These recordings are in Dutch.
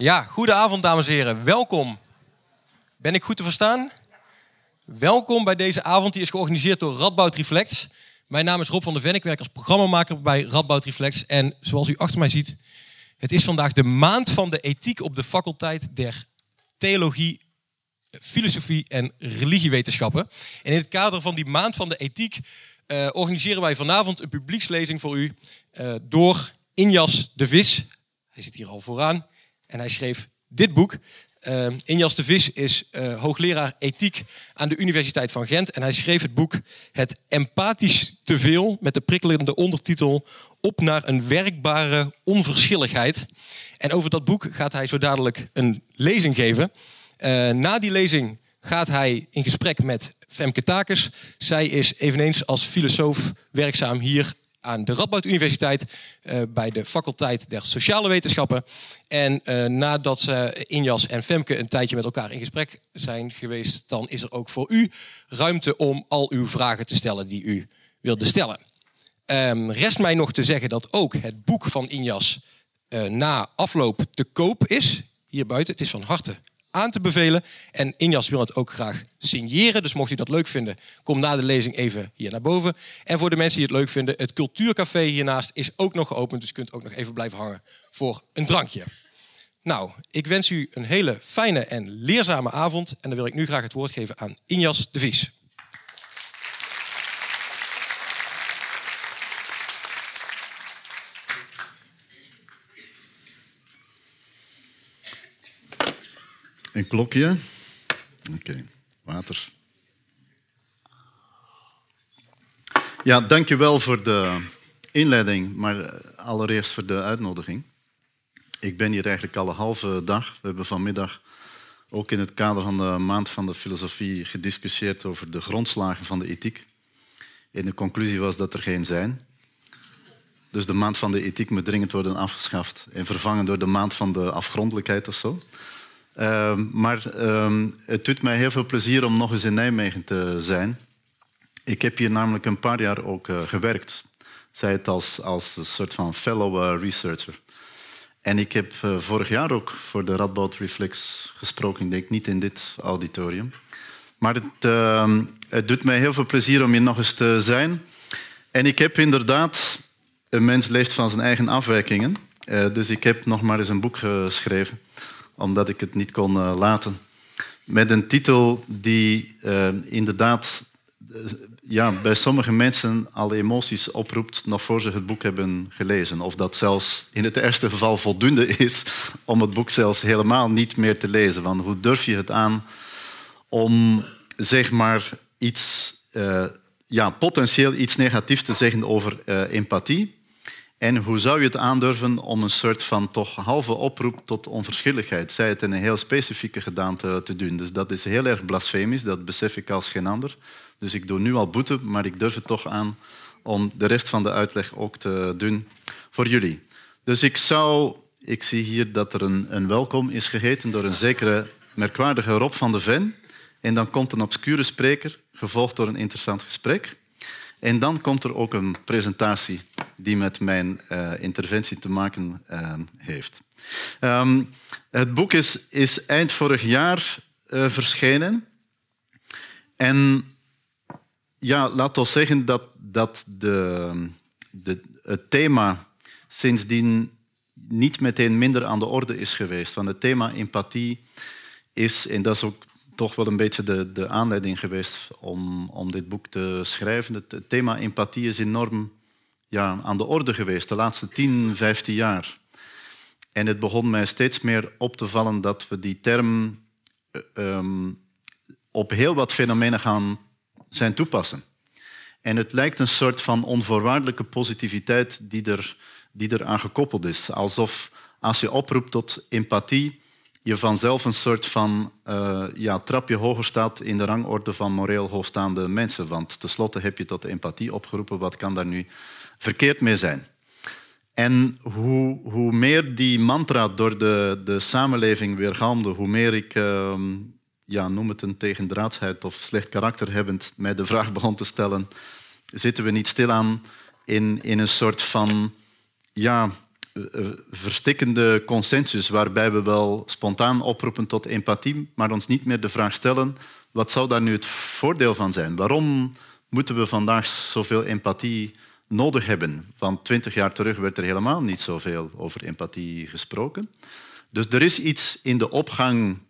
Ja, goedenavond dames en heren. Welkom. Ben ik goed te verstaan? Welkom bij deze avond die is georganiseerd door Radboud Reflex. Mijn naam is Rob van der Ven, ik werk als programmamaker bij Radboud Reflex. En zoals u achter mij ziet, het is vandaag de maand van de ethiek op de faculteit der theologie, filosofie en religiewetenschappen. En in het kader van die maand van de ethiek uh, organiseren wij vanavond een publiekslezing voor u uh, door Injas de Vis. Hij zit hier al vooraan en hij schreef dit boek. Uh, Injas de Vis is uh, hoogleraar ethiek aan de Universiteit van Gent. En hij schreef het boek Het empathisch te veel met de prikkelende ondertitel Op naar een werkbare onverschilligheid. En over dat boek gaat hij zo dadelijk een lezing geven. Uh, na die lezing gaat hij in gesprek met Femke Takers. Zij is eveneens als filosoof werkzaam hier aan de Radboud Universiteit uh, bij de faculteit der sociale wetenschappen. En uh, nadat ze Injas en Femke een tijdje met elkaar in gesprek zijn geweest, dan is er ook voor u ruimte om al uw vragen te stellen die u wilde stellen. Um, rest mij nog te zeggen dat ook het boek van Injas na afloop te koop is. Hier buiten. Het is van harte aan te bevelen. En Injas wil het ook graag signeren. Dus mocht u dat leuk vinden, kom na de lezing even hier naar boven. En voor de mensen die het leuk vinden, het Cultuurcafé hiernaast is ook nog geopend. Dus u kunt ook nog even blijven hangen voor een drankje. Nou, ik wens u een hele fijne en leerzame avond. En dan wil ik nu graag het woord geven aan Injas de Vries. Een klokje. Oké, water. Ja, dankjewel voor de inleiding, maar allereerst voor de uitnodiging. Ik ben hier eigenlijk al een halve dag. We hebben vanmiddag ook in het kader van de Maand van de Filosofie gediscussieerd over de grondslagen van de ethiek. En de conclusie was dat er geen zijn. Dus de Maand van de Ethiek moet dringend worden afgeschaft en vervangen door de Maand van de Afgrondelijkheid of zo. Uh, maar uh, het doet mij heel veel plezier om nog eens in Nijmegen te zijn. Ik heb hier namelijk een paar jaar ook uh, gewerkt. Zij het als, als een soort van fellow uh, researcher. En ik heb uh, vorig jaar ook voor de Radboud Reflex gesproken. Ik denk niet in dit auditorium. Maar het, ehm, het doet mij heel veel plezier om hier nog eens te zijn. En ik heb inderdaad... Een mens leeft van zijn eigen afwijkingen. dus ik heb nog maar eens een boek geschreven omdat ik het niet kon uh, laten. Met een titel die uh, inderdaad uh, ja, bij sommige mensen al emoties oproept nog voor ze het boek hebben gelezen. Of dat zelfs in het eerste geval voldoende is om het boek zelfs helemaal niet meer te lezen. Want hoe durf je het aan om zeg maar iets, ja, potentieel iets negatiefs te zeggen over empathie? En hoe zou je het aandurven om een soort van toch halve oproep tot onverschilligheid, zij het in een heel specifieke gedaante te doen. Dus dat is heel erg blasfemisch, dat besef ik als geen ander. Dus ik doe nu al boete, maar ik durf het toch aan om de rest van de uitleg ook te doen voor jullie. Dus ik zou, ik zie hier dat er een, een welkom is geheten door een zekere merkwaardige Rob van de Ven. En dan komt een obscure spreker, gevolgd door een interessant gesprek. En dan komt er ook een presentatie die met mijn uh, interventie te maken uh, heeft. Um, het boek is, is, eind vorig jaar uh, verschenen. En ja, laat ons zeggen dat, dat de, de, het thema sindsdien niet meteen minder aan de orde is geweest. Want het thema empathie is, en dat is ook toch wel een beetje de, de aanleiding geweest om, om dit boek te schrijven. Het, thema empathie is enorm ja, aan de orde geweest de laatste 10, 15 jaar. En het begon mij steeds meer op te vallen dat we die term um, op heel wat fenomenen gaan zijn toepassen. En het lijkt een soort van onvoorwaardelijke positiviteit die er, die er aan gekoppeld is. Alsof als je oproept tot empathie, je vanzelf een soort van uh, ja, trapje hoger staat in de rangorde van moreel hoogstaande mensen. Want tenslotte heb je tot empathie opgeroepen. Wat kan daar nu verkeerd mee zijn? En hoe, hoe meer die mantra door de, de samenleving weergalmde, hoe meer ik, uh, ja, noem het een tegendraadsheid of slecht karakter hebbend, mij de vraag begon te stellen, zitten we niet stilaan in, in een soort van ja, verstikkende consensus waarbij we wel spontaan oproepen tot empathie, maar ons niet meer de vraag stellen wat zou daar nu het voordeel van zijn? Waarom moeten we vandaag zoveel empathie nodig hebben? Want twintig jaar terug werd er helemaal niet zoveel over empathie gesproken. Dus er is iets in de opgang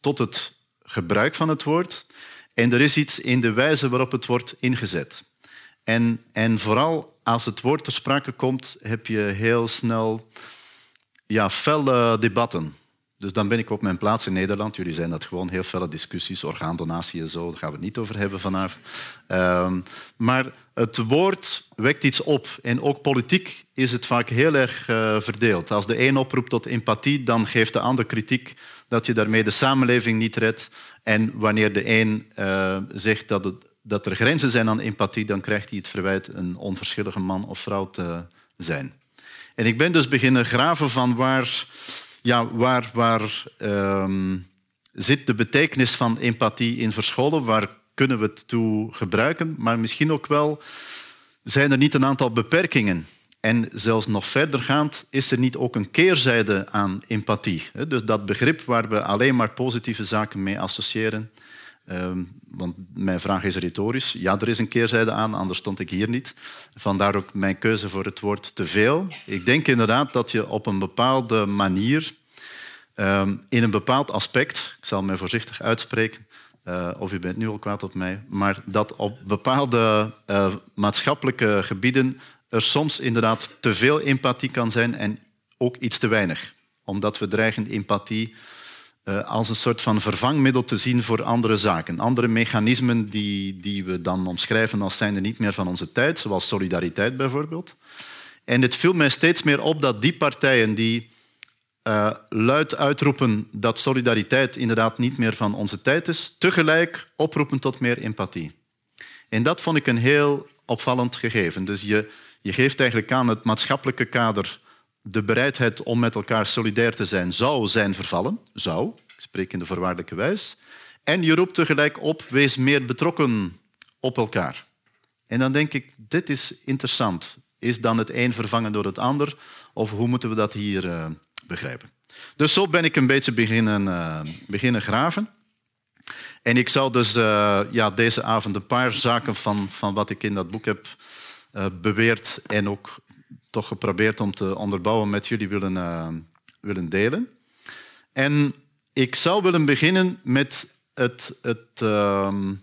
tot het gebruik van het woord en er is iets in de wijze waarop het wordt ingezet. En, en vooral als het woord ter sprake komt, heb je heel snel ja, felle debatten. Dus dan ben ik op mijn plaats in Nederland. Jullie zijn dat gewoon heel felle discussies, orgaandonatie en zo. Daar gaan we het niet over hebben vanavond. Um, maar het woord wekt iets op. En ook politiek is het vaak heel erg uh, verdeeld. Als de een oproept tot empathie, dan geeft de ander kritiek dat je daarmee de samenleving niet redt. En wanneer de een uh, zegt dat, het, dat er grenzen zijn aan empathie, dan krijgt hij het verwijt een onverschillige man of vrouw te zijn. En ik ben dus beginnen graven van waar, ja, waar, waar um, zit de betekenis van empathie in verscholen, waar kunnen we het toe gebruiken, maar misschien ook wel zijn er niet een aantal beperkingen. En zelfs nog verdergaand is er niet ook een keerzijde aan empathie. Dus dat begrip waar we alleen maar positieve zaken mee associëren. Ehm, want mijn vraag is retorisch. Ja, er is een keerzijde aan, anders stond ik hier niet. Vandaar ook mijn keuze voor het woord te veel. Ik denk inderdaad dat je op een bepaalde manier, ehm, in een bepaald aspect, ik zal me voorzichtig uitspreken, uh, of u bent nu al kwaad op mij, maar dat op bepaalde uh, maatschappelijke gebieden er soms inderdaad te veel empathie kan zijn en ook iets te weinig. Omdat we dreigen empathie uh, als een soort van vervangmiddel te zien voor andere zaken. Andere mechanismen die, die we dan omschrijven als zijnde niet meer van onze tijd, zoals solidariteit bijvoorbeeld. En het viel mij steeds meer op dat die partijen die uh, luid uitroepen dat solidariteit inderdaad niet meer van onze tijd is, tegelijk oproepen tot meer empathie. En dat vond ik een heel opvallend gegeven. Dus je, je geeft eigenlijk aan het maatschappelijke kader de bereidheid om met elkaar solidair te zijn zou zijn vervallen. Zou, ik spreek in de voorwaardelijke wijs. En je roept tegelijk op, wees meer betrokken op elkaar. En dan denk ik, dit is interessant. Is dan het een vervangen door het ander? Of hoe moeten we dat hier uh, begrijpen. Dus zo ben ik een beetje beginnen, uh, beginnen graven. En ik zou dus uh, ja, deze avond een paar zaken van, van wat ik in dat boek heb beweerd en ook toch geprobeerd om te onderbouwen met jullie willen, willen delen. En ik zou willen beginnen met het, het, ehm,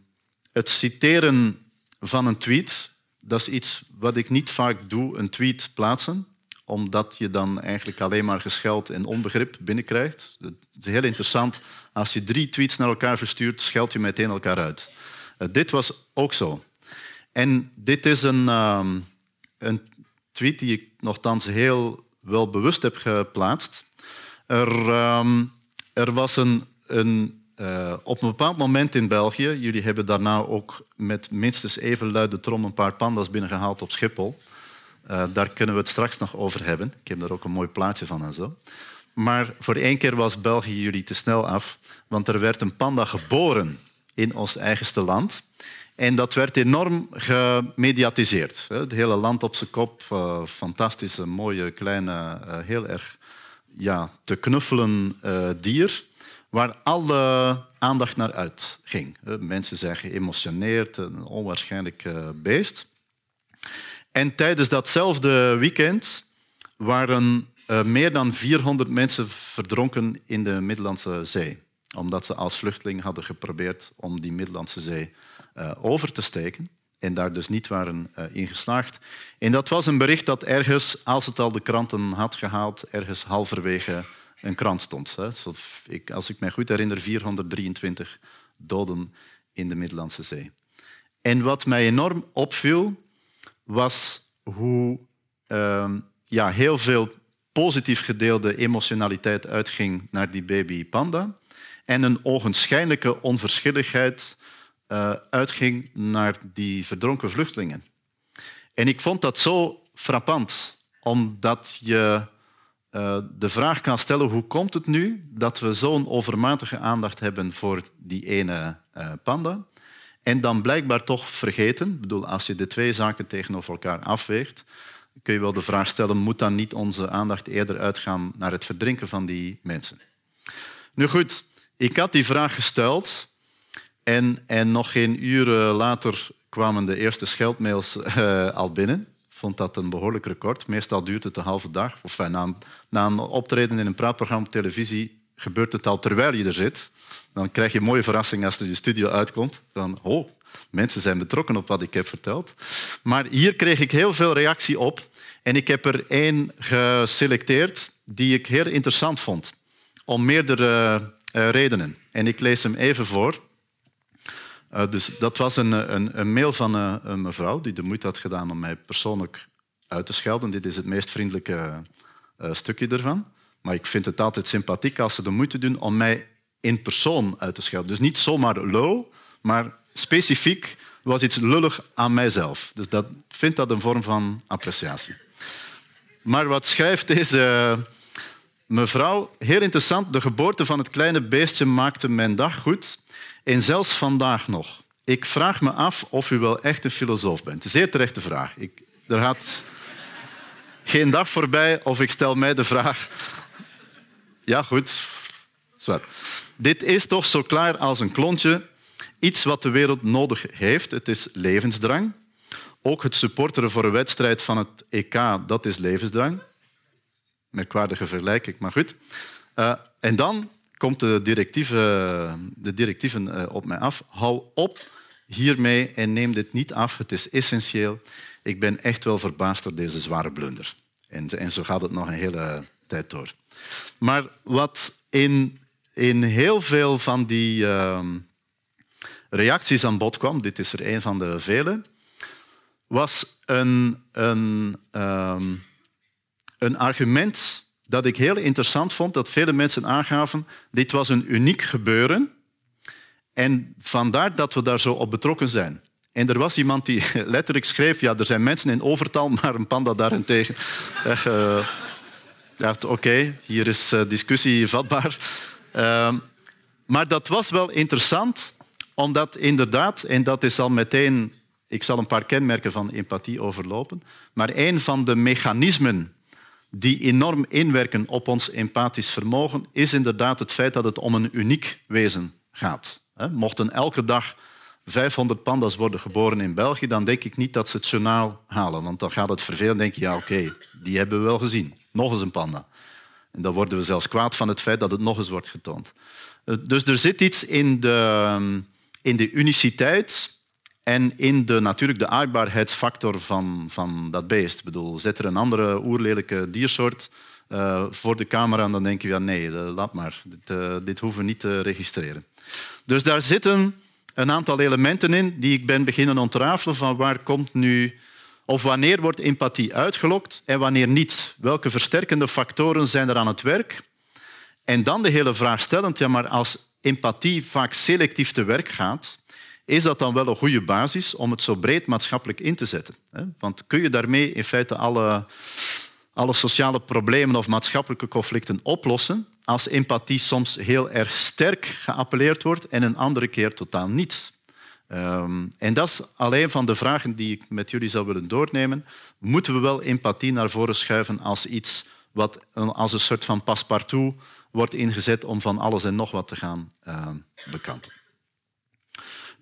het citeren van een tweet. Dat is iets wat ik niet vaak doe, een tweet plaatsen omdat je dan eigenlijk alleen maar gescheld en onbegrip binnenkrijgt. Het is heel interessant. Als je drie tweets naar elkaar verstuurt, scheld je meteen elkaar uit. Uh, dit was ook zo. En dit is een, uh, een tweet die ik nogthans heel wel bewust heb geplaatst. Er, uh, er was een, een uh, op een bepaald moment in België, jullie hebben daarna ook met minstens even luide trom een paar pandas binnengehaald op Schiphol. Uh, daar kunnen we het straks nog over hebben. Ik heb daar ook een mooi plaatje van en zo. Maar voor één keer was België jullie te snel af, want er werd een panda geboren in ons eigenste land. En dat werd enorm gemediatiseerd. Het hele land op zijn kop, uh, fantastische, mooie, kleine, uh, heel erg ja, te knuffelen dier, waar alle aandacht naar uitging. Mensen zijn geëmotioneerd, een onwaarschijnlijk beest. En tijdens datzelfde weekend waren meer dan 400 mensen verdronken in de Middellandse Zee. Omdat ze als vluchteling hadden geprobeerd om die Middellandse Zee uh, over te steken. En daar dus niet waren uh, in geslaagd. En dat was een bericht dat ergens, als het al de kranten had gehaald, ergens halverwege een krant stond. Hè. Als ik me goed herinner, 423 doden in de Middellandse Zee. En wat mij enorm opviel, was hoe uh, ja, heel veel positief gedeelde emotionaliteit uitging naar die baby panda en een ogenschijnlijke onverschilligheid uh, uitging naar die verdronken vluchtelingen. En ik vond dat zo frappant, omdat je uh, de vraag kan stellen hoe komt het nu dat we zo'n overmatige aandacht hebben voor die ene uh, panda en dan blijkbaar toch vergeten, ik bedoel, als je de twee zaken tegenover elkaar afweegt, kun je wel de vraag stellen, moet dan niet onze aandacht eerder uitgaan naar het verdrinken van die mensen? Nu goed, ik had die vraag gesteld en, en nog geen uren later kwamen de eerste scheldmails uh, al binnen. Vond dat een behoorlijk record. Meestal duurt het een halve dag. Of na, een, na een optreden in een praatprogramma op televisie gebeurt het al terwijl je er zit. Dan krijg je een mooie verrassing als er je studio uitkomt. Dan, oh, mensen zijn betrokken op wat ik heb verteld. Maar hier kreeg ik heel veel reactie op. En ik heb er één geselecteerd die ik heel interessant vond. Om meerdere uh, redenen. En ik lees hem even voor. Uh, dus dat was een, een, een mail van uh, een mevrouw die de moeite had gedaan om mij persoonlijk uit te schelden. Dit is het meest vriendelijke stukje ervan. Maar ik vind het altijd sympathiek als ze de moeite doen om mij in persoon uit te schelden. Dus niet zomaar low, maar specifiek was iets lullig aan mijzelf. Dus dat vind dat een vorm van appreciatie. Maar wat schrijft deze mevrouw? Heel interessant, de geboorte van het kleine beestje maakte mijn dag goed. En zelfs vandaag nog. Ik vraag me af of u wel echt een filosoof bent. Zeer terechte vraag. Ik, er gaat geen dag voorbij of ik stel mij de vraag... Ja, goed. Dit is toch zo klaar als een klontje. Iets wat de wereld nodig heeft. Het is levensdrang. Ook het supporteren voor een wedstrijd van het EK, dat is levensdrang. Merkwaardige vergelijking, maar goed. Uh, en dan komt de, directieve, de directieven uh, op mij af. Hou op hiermee en neem dit niet af. Het is essentieel. Ik ben echt wel verbaasd door deze zware blunder. En, en zo gaat het nog een hele tijd door. Maar wat in, in heel veel van die uh, reacties aan bod kwam, dit is er een van de vele, was een, een, um, een argument dat ik heel interessant vond, dat vele mensen aangaven, dit was een uniek gebeuren en vandaar dat we daar zo op betrokken zijn. En er was iemand die letterlijk schreef, ja, er zijn mensen in overtal, maar een panda daarentegen. Echt, oké, hier is uh, discussie vatbaar. Uh, maar dat was wel interessant, omdat inderdaad, en dat is al meteen ik zal een paar kenmerken van empathie overlopen. Maar een van de mechanismen die enorm inwerken op ons empathisch vermogen, is inderdaad het feit dat het om een uniek wezen gaat. Mochten elke dag 500 panda's worden geboren in België, dan denk ik niet dat ze het journaal halen. Want dan gaat het vervelen denk je, ja oké, die hebben we wel gezien. Nog eens een panda. En dan worden we zelfs kwaad van het feit dat het nog eens wordt getoond. Eh, dus er zit iets in de, in de uniciteit en in de, natuurlijk de aardbaarheidsfactor van, van dat beest. Bedoel, zet er een andere oerlelijke diersoort uh, voor de camera dan denk je, ja, nee, uh, laat maar. Dit, uh, dit hoeven we niet te registreren. Dus daar zitten een aantal elementen in die ik ben beginnen ontrafelen van waar komt nu... Of wanneer wordt empathie uitgelokt en wanneer niet? Welke versterkende factoren zijn er aan het werk? En dan de hele vraag stellend, ja, maar als empathie vaak selectief te werk gaat, is dat dan wel een goede basis om het zo breed maatschappelijk in te zetten? Want kun je daarmee in feite alle, alle sociale problemen of maatschappelijke conflicten oplossen als empathie soms heel erg sterk geappelleerd wordt en een andere keer totaal niet? Um, en dat is alleen van de vragen die ik met jullie zou willen doornemen. Moeten we wel empathie naar voren schuiven als iets wat als een soort van paspartout wordt ingezet om van alles en nog wat te gaan uh, bekampen?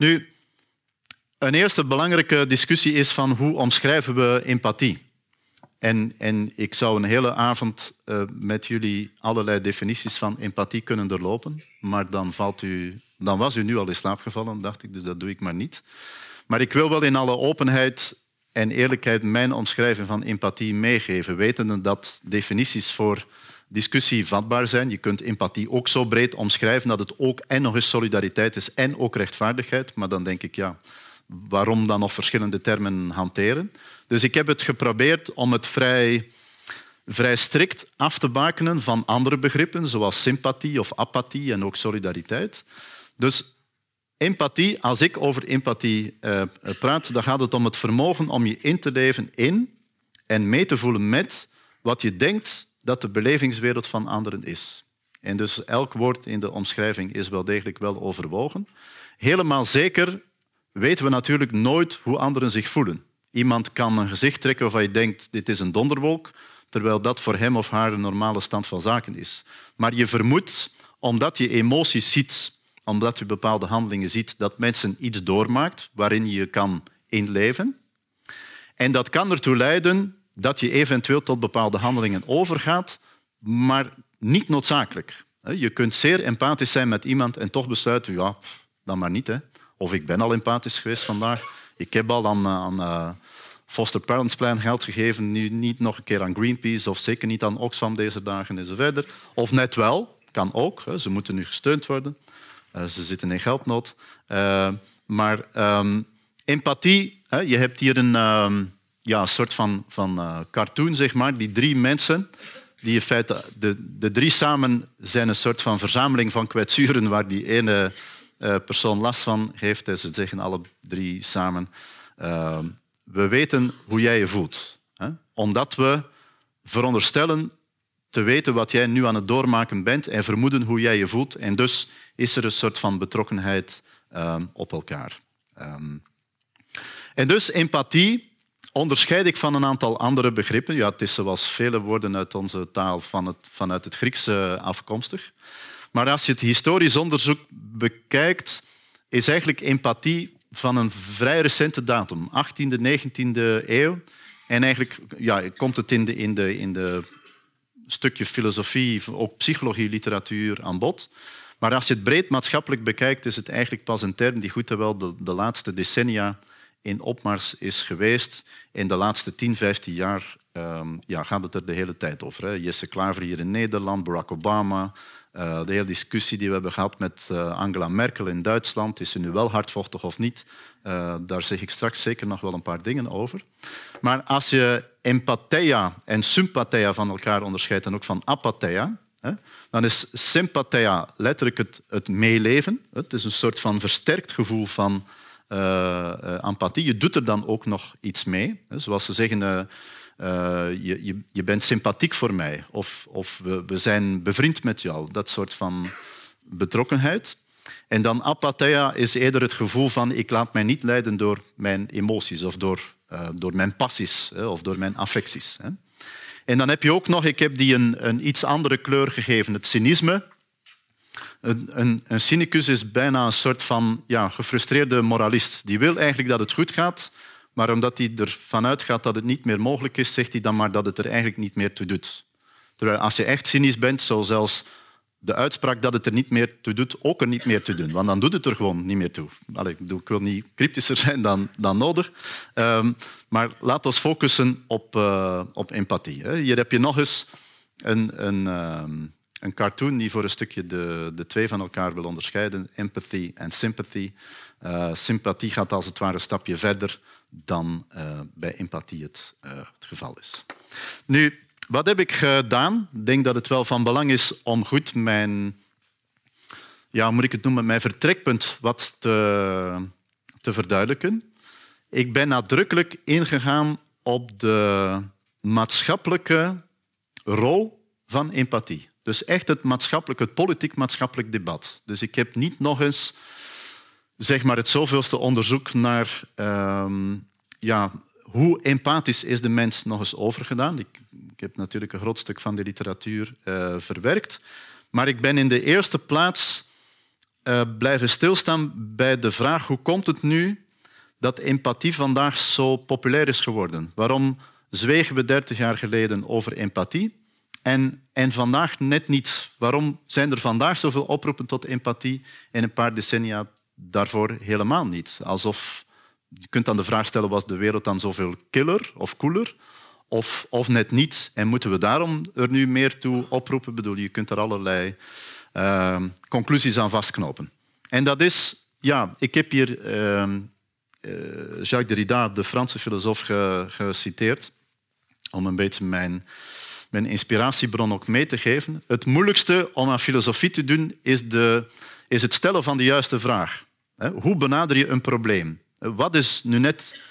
Nu, een eerste belangrijke discussie is van hoe omschrijven we empathie? En, en ik zou een hele avond uh, met jullie allerlei definities van empathie kunnen doorlopen, maar dan, valt u, dan was u nu al in slaap gevallen, dacht ik, dus dat doe ik maar niet. Maar ik wil wel in alle openheid en eerlijkheid mijn omschrijving van empathie meegeven, wetende dat definities voor discussie vatbaar zijn. Je kunt empathie ook zo breed omschrijven dat het ook en nog eens solidariteit is en ook rechtvaardigheid. Maar dan denk ik, ja, waarom dan nog verschillende termen hanteren? Dus ik heb het geprobeerd om het vrij, vrij strikt af te bakenen van andere begrippen, zoals sympathie of apathie en ook solidariteit. Dus empathie, als ik over empathie eh, praat, dan gaat het om het vermogen om je in te leven in en mee te voelen met wat je denkt dat de belevingswereld van anderen is. En dus elk woord in de omschrijving is wel degelijk wel overwogen. Helemaal zeker weten we natuurlijk nooit hoe anderen zich voelen. Iemand kan een gezicht trekken waarvan je denkt, dit is een donderwolk, terwijl dat voor hem of haar een normale stand van zaken is. Maar je vermoedt, omdat je emoties ziet, omdat je bepaalde handelingen ziet, dat mensen iets doormaakt waarin je kan inleven. En dat kan ertoe leiden dat je eventueel tot bepaalde handelingen overgaat, maar niet noodzakelijk. Je kunt zeer empathisch zijn met iemand en toch besluiten, ja, dan maar niet. Hè. Of ik ben al empathisch geweest vandaag. Ik heb al aan, uh, Foster Parents Plan geld gegeven, nu niet nog een keer aan Greenpeace of zeker niet aan Oxfam deze dagen enzovoort. Of net wel, kan ook. Hè. Ze moeten nu gesteund worden. Uh, ze zitten in geldnood. Uh, maar um, empathie, hè, je hebt hier een um, ja, soort van, van cartoon, zeg maar, die drie mensen die in feite, de, de drie samen zijn een soort van verzameling van kwetsuren waar die ene uh, persoon last van heeft. En ze zeggen alle drie samen, uh, we weten hoe jij je voelt. Hè? Omdat we veronderstellen te weten wat jij nu aan het doormaken bent en vermoeden hoe jij je voelt. En dus is er een soort van betrokkenheid um, op elkaar. Um, en dus empathie onderscheid ik van een aantal andere begrippen. Ja, het is zoals vele woorden uit onze taal van het, vanuit het Grieks afkomstig. Maar als je het historisch onderzoek bekijkt, is eigenlijk empathie van een vrij recente datum, 18e, 19e eeuw. En eigenlijk ja, komt het in de, in de, in de stukje filosofie, ook psychologie, literatuur aan bod. Maar als je het breed maatschappelijk bekijkt, is het eigenlijk pas een term die goed wel de laatste decennia in opmars is geweest. In de laatste 10, 15 jaar um, ja, gaat het er de hele tijd over. Hè. Jesse Klaver hier in Nederland, Barack Obama. Uh, de hele discussie die we hebben gehad met uh, Angela Merkel in Duitsland. Is ze nu wel hardvochtig of niet? Uh, daar zeg ik straks zeker nog wel een paar dingen over. Maar als je empatheia en sympatheia van elkaar onderscheidt en ook van apatheia, hè, dan is sympatheia letterlijk het, het meeleven. Het is een soort van versterkt gevoel van empathie. Je doet er dan ook nog iets mee. Zoals ze zeggen, uh, je, je, je, bent sympathiek voor mij of, of we, we, zijn bevriend met jou. Dat soort van betrokkenheid. En dan apatheia is eerder het gevoel van ik laat mij niet leiden door mijn emoties of door, door mijn passies of door mijn affecties. En dan heb je ook nog, ik heb die een, een iets andere kleur gegeven, het cynisme. Een, een, cynicus is bijna een soort van ja, gefrustreerde moralist. Die wil eigenlijk dat het goed gaat, maar omdat hij ervan uitgaat dat het niet meer mogelijk is, zegt hij dan maar dat het er eigenlijk niet meer toe doet. Terwijl als je echt cynisch bent, zou zelfs de uitspraak dat het er niet meer toe doet ook er niet meer te doen. Want dan doet het er gewoon niet meer toe. Ik wil niet cryptischer zijn dan, dan nodig. Um, maar laat ons focussen op, uh, op empathie. Hè. Hier heb je nog eens een, een, um, een cartoon die voor een stukje de, de twee van elkaar wil onderscheiden, empathy en sympathy. Uh, sympathie gaat als het ware een stapje verder dan uh, bij empathie het, uh, het geval is. Nu, wat heb ik gedaan? Ik denk dat het wel van belang is om goed mijn, ja, moet ik het noemen, mijn vertrekpunt wat te, te verduidelijken. Ik ben nadrukkelijk ingegaan op de maatschappelijke rol van empathie. Dus echt het maatschappelijk, het politiek-maatschappelijk debat. Dus ik heb niet nog eens zeg maar, het zoveelste onderzoek naar uh, ja, hoe empathisch is de mens nog eens overgedaan. Ik, ik heb natuurlijk een groot stuk van de literatuur uh, verwerkt. Maar ik ben in de eerste plaats uh, blijven stilstaan bij de vraag hoe komt het nu dat empathie vandaag zo populair is geworden? Waarom zwegen we dertig jaar geleden over empathie? En, en vandaag net niet. Waarom zijn er vandaag zoveel oproepen tot empathie en een paar decennia daarvoor helemaal niet? Alsof je kunt dan de vraag stellen, was de wereld dan zoveel killer of cooler? Of, of net niet? En moeten we daarom er nu meer toe oproepen? Bedoel, je kunt er allerlei uh, conclusies aan vastknopen. En dat is, ja, ik heb hier uh, uh, Jacques Derrida, de Franse filosoof, ge, geciteerd, om een beetje mijn mijn inspiratiebron ook mee te geven. Het moeilijkste om aan filosofie te doen is, de, is het stellen van de juiste vraag. Hoe benader je een probleem? Wat is nu net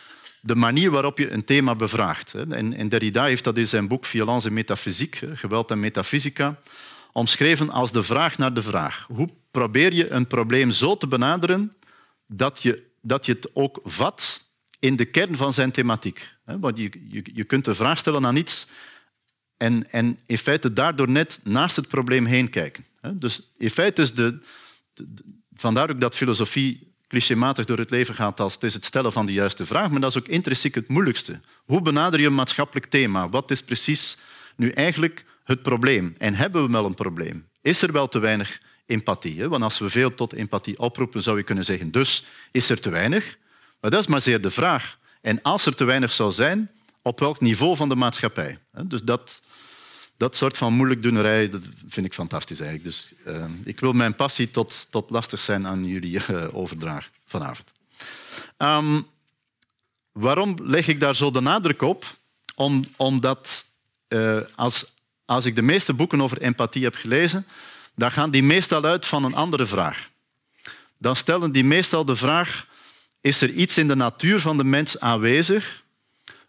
de manier waarop je een thema bevraagt? En Derrida heeft dat in zijn boek Violence en Metafysiek, Geweld en Metafysica, omschreven als de vraag naar de vraag. Hoe probeer je een probleem zo te benaderen dat je, dat je het ook vat in de kern van zijn thematiek. Want je, je, je kunt de vraag stellen aan iets en, en in feite daardoor net naast het probleem heen kijken. Dus in feite is de, vandaar ook dat filosofie clichématig door het leven gaat als het is het stellen van de juiste vraag, maar dat is ook intrinsiek het moeilijkste. Hoe benader je een maatschappelijk thema? Wat is precies nu eigenlijk het probleem? En hebben we wel een probleem? Is er wel te weinig empathie? Want als we veel tot empathie oproepen, zou je kunnen zeggen, dus is er te weinig? Maar dat is maar zeer de vraag. En als er te weinig zou zijn, op welk niveau van de maatschappij? Dus dat, dat soort van moeilijkdoenerij dat vind ik fantastisch eigenlijk. Dus uh, ik wil mijn passie tot, tot lastig zijn aan jullie uh, overdragen vanavond. Um, waarom leg ik daar zo de nadruk op? Om, omdat uh, als, als ik de meeste boeken over empathie heb gelezen, dan gaan die meestal uit van een andere vraag. Dan stellen die meestal de vraag, is er iets in de natuur van de mens aanwezig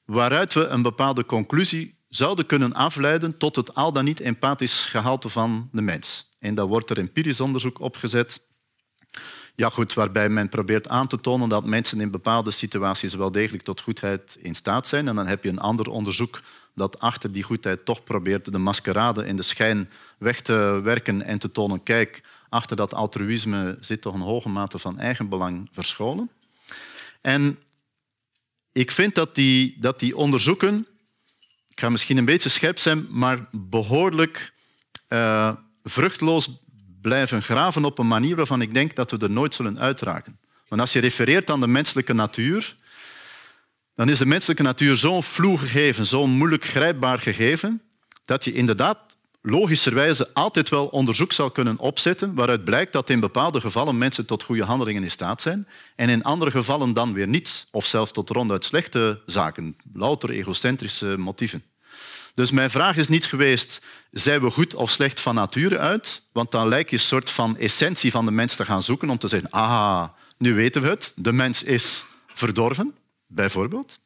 waaruit we een bepaalde conclusie zouden kunnen afleiden tot het al dan niet empathisch gehalte van de mens. En daar wordt er empirisch onderzoek opgezet. Ja, goed, waarbij men probeert aan te tonen dat mensen in bepaalde situaties wel degelijk tot goedheid in staat zijn. En dan heb je een ander onderzoek dat achter die goedheid toch probeert de maskerade in de schijn weg te werken en te tonen, kijk, achter dat altruïsme zit toch een hoge mate van eigenbelang verscholen. En ik vind dat die, dat die onderzoeken ik ga misschien een beetje scherp zijn, maar behoorlijk uh, vruchtloos blijven graven op een manier waarvan ik denk dat we er nooit zullen uitraken. Want als je refereert aan de menselijke natuur, dan is de menselijke natuur zo'n vloe gegeven, zo'n moeilijk grijpbaar gegeven, dat je inderdaad logischerwijze altijd wel onderzoek zou kunnen opzetten waaruit blijkt dat in bepaalde gevallen mensen tot goede handelingen in staat zijn en in andere gevallen dan weer niet, of zelfs tot ronduit slechte zaken, louter egocentrische motieven. Dus mijn vraag is niet geweest, zijn we goed of slecht van nature uit? Want dan lijkt je een soort van essentie van de mens te gaan zoeken om te zeggen, ah, nu weten we het, de mens is verdorven, bijvoorbeeld.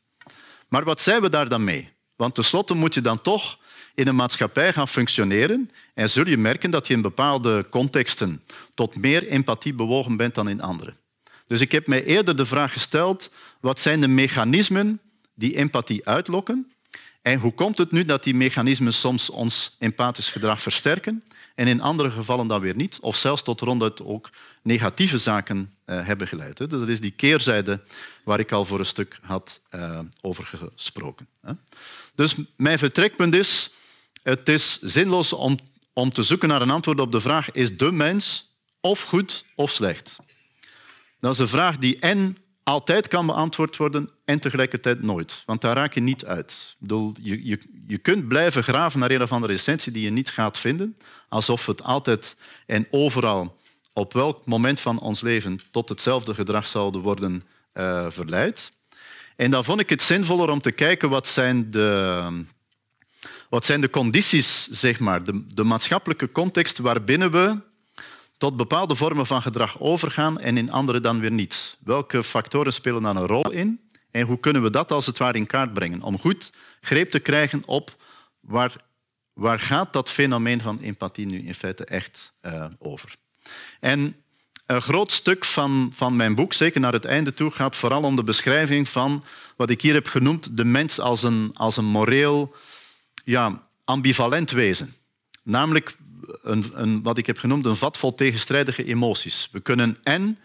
Maar wat zijn we daar dan mee? Want tenslotte moet je dan toch in een maatschappij gaan functioneren en zul je merken dat je in bepaalde contexten tot meer empathie bewogen bent dan in andere. Dus ik heb mij eerder de vraag gesteld, wat zijn de mechanismen die empathie uitlokken en hoe komt het nu dat die mechanismen soms ons empathisch gedrag versterken en in andere gevallen dan weer niet, of zelfs tot ronduit ook negatieve zaken uh, hebben geleid. Hè? Dat is die keerzijde waar ik al voor een stuk had uh, over gesproken. Dus mijn vertrekpunt is, het is zinloos om, om te zoeken naar een antwoord op de vraag, is de mens of goed of slecht? Dat is een vraag die en altijd kan beantwoord worden en tegelijkertijd nooit. Want daar raak je niet uit. Ik bedoel, je, je, je kunt blijven graven naar een of andere essentie die je niet gaat vinden, alsof het altijd en overal op welk moment van ons leven tot hetzelfde gedrag zouden worden uh, verleid. En dan vond ik het zinvoller om te kijken wat zijn de, wat zijn de condities, zeg maar, de, de maatschappelijke context waarbinnen we tot bepaalde vormen van gedrag overgaan en in andere dan weer niet. Welke factoren spelen dan een rol in en hoe kunnen we dat als het ware in kaart brengen om goed greep te krijgen op waar, waar gaat dat fenomeen van empathie nu in feite echt uh, over. En een groot stuk van, van mijn boek, zeker naar het einde toe, gaat vooral om de beschrijving van wat ik hier heb genoemd de mens als een, als een moreel ja, ambivalent wezen. Namelijk een, een, wat ik heb genoemd een vat vol tegenstrijdige emoties. We kunnen en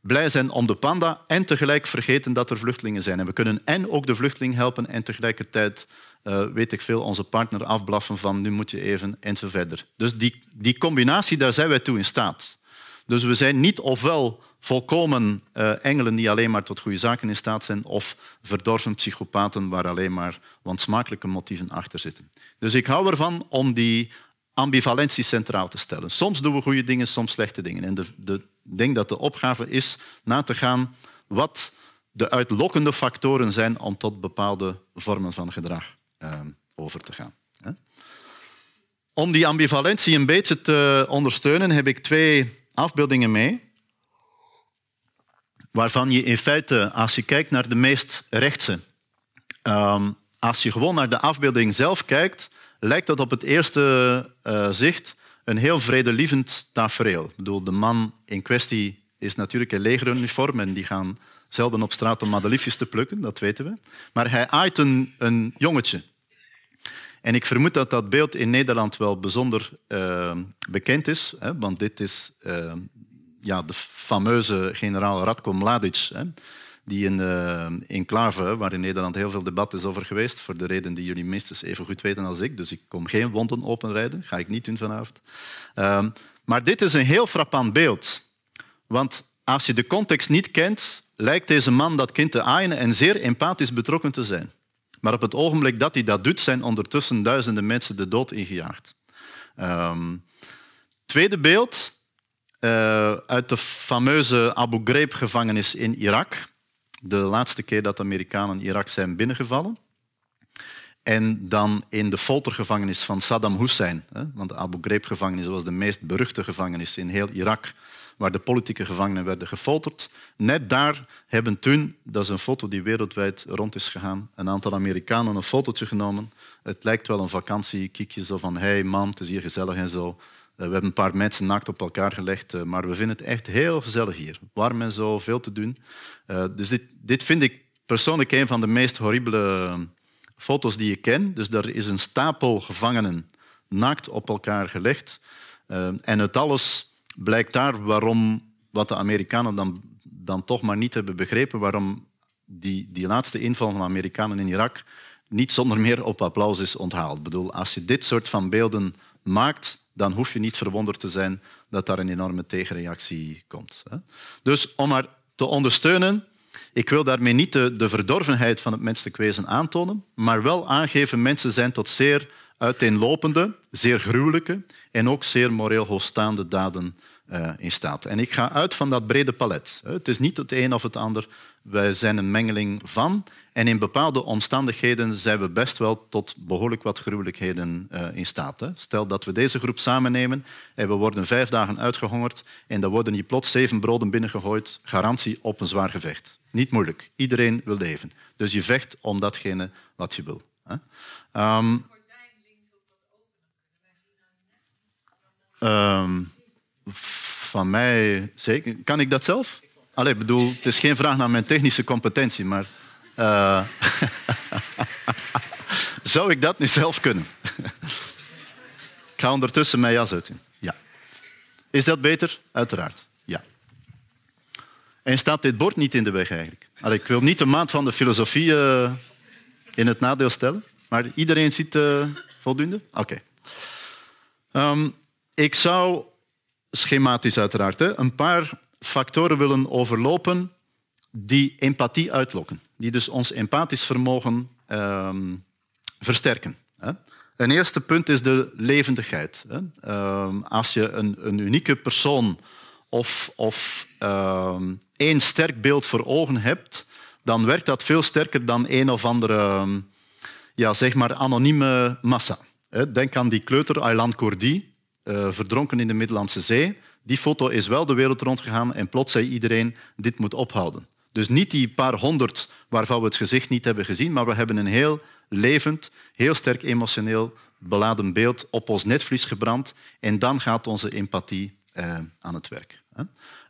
blij zijn om de panda en tegelijk vergeten dat er vluchtelingen zijn. En we kunnen en ook de vluchteling helpen en tegelijkertijd, uh, weet ik veel, onze partner afblaffen van nu moet je even en zo verder. Dus die, die combinatie, daar zijn wij toe in staat. Dus we zijn niet ofwel volkomen uh, engelen die alleen maar tot goede zaken in staat zijn, of verdorven psychopaten waar alleen maar wansmakelijke motieven achter zitten. Dus ik hou ervan om die ambivalentie centraal te stellen. Soms doen we goede dingen, soms slechte dingen. En ik denk dat de opgave is na te gaan wat de uitlokkende factoren zijn om tot bepaalde vormen van gedrag uh, over te gaan. Om die ambivalentie een beetje te ondersteunen heb ik twee afbeeldingen mee, waarvan je in feite, als je kijkt naar de meest rechtse, um, als je gewoon naar de afbeelding zelf kijkt, lijkt dat op het eerste uh, zicht een heel vredelievend tafereel. Ik bedoel, de man in kwestie is natuurlijk een legeruniform en die gaan zelden op straat om madeliefjes te plukken, dat weten we. Maar hij aait een, een jongetje. En ik vermoed dat dat beeld in Nederland wel bijzonder uh, bekend is, hè, want dit is uh, ja, de fameuze generaal Radko Mladic, hè, die in de uh, enclave, waar in Nederland heel veel debat is over geweest, voor de reden die jullie minstens even goed weten als ik, dus ik kom geen wonden openrijden, ga ik niet doen vanavond. Ehm, maar dit is een heel frappant beeld, want als je de context niet kent, lijkt deze man dat kind te aaien en zeer empathisch betrokken te zijn. Maar op het ogenblik dat hij dat doet, zijn ondertussen duizenden mensen de dood ingejaagd. Um, tweede beeld uh, uit de fameuze Abu Ghraib-gevangenis in Irak. De laatste keer dat de Amerikanen Irak zijn binnengevallen. En dan in de foltergevangenis van Saddam Hussein. Want de Abu Ghraib-gevangenis was de meest beruchte gevangenis in heel Irak waar de politieke gevangenen werden gefolterd. Net daar hebben toen, dat is een foto die wereldwijd rond is gegaan, een aantal Amerikanen een fotootje genomen. Het lijkt wel een vakantiekiekje, zo van hey man, het is hier gezellig en zo. Eh, we hebben een paar mensen naakt op elkaar gelegd, eh, maar we vinden het echt heel gezellig hier. Warm en zo, veel te doen. Eh, dus dit, dit vind ik persoonlijk een van de meest horribele foto's die ik ken. Dus er is een stapel gevangenen naakt op elkaar gelegd. En het alles blijkt daar waarom wat de Amerikanen dan, dan toch maar niet hebben begrepen, waarom die, die laatste inval van de Amerikanen in Irak niet zonder meer op applaus is onthaald. Ik bedoel, als je dit soort van beelden maakt, dan hoef je niet verwonderd te zijn dat daar een enorme tegenreactie komt. Dus om maar te ondersteunen, ik wil daarmee niet de, verdorvenheid van het menselijk wezen aantonen, maar wel aangeven, mensen zijn tot zeer uiteenlopende, zeer gruwelijke en ook zeer moreel hoogstaande daden uh, in staat. En ik ga uit van dat brede palet. Het is niet het een of het ander. Wij zijn een mengeling van. En in bepaalde omstandigheden zijn we best wel tot behoorlijk wat gruwelijkheden uh, in staat. Hè. Stel dat we deze groep samennemen en we worden vijf dagen uitgehongerd en dan worden hier plots zeven broden binnengegooid. Garantie op een zwaar gevecht. Niet moeilijk. Iedereen wil leven. Dus je vecht om datgene wat je wil. Hè. Um, Um, van mij zeker. Kan ik dat zelf? Allee, bedoel, het is geen vraag naar mijn technische competentie, maar. Uh, zou ik dat nu zelf kunnen? ik ga ondertussen mijn jas uit. Ja. Is dat beter? Uiteraard. Ja. En staat dit bord niet in de weg eigenlijk? Allee, ik wil niet de maand van de filosofie uh, in het nadeel stellen, maar iedereen ziet uh, voldoende? Oké. Um, ik zou, schematisch uiteraard, hè, een paar factoren willen overlopen die empathie uitlokken. Die dus ons empathisch vermogen ehm, versterken. Hè. Een eerste punt is de levendigheid. Hè. Ehm, als je een, een, unieke persoon of, of ehm, één sterk beeld voor ogen hebt, dan werkt dat veel sterker dan een of andere ja, zeg maar anonieme massa. Denk aan die kleuter Aylan Cordy, uh, verdronken in de Middellandse Zee. Die foto is wel de wereld rondgegaan en plots zei iedereen, dit moet ophouden. Dus niet die paar honderd waarvan we het gezicht niet hebben gezien, maar we hebben een heel levend, heel sterk emotioneel beladen beeld op ons netvlies gebrand en dan gaat onze empathie eh, aan het werk.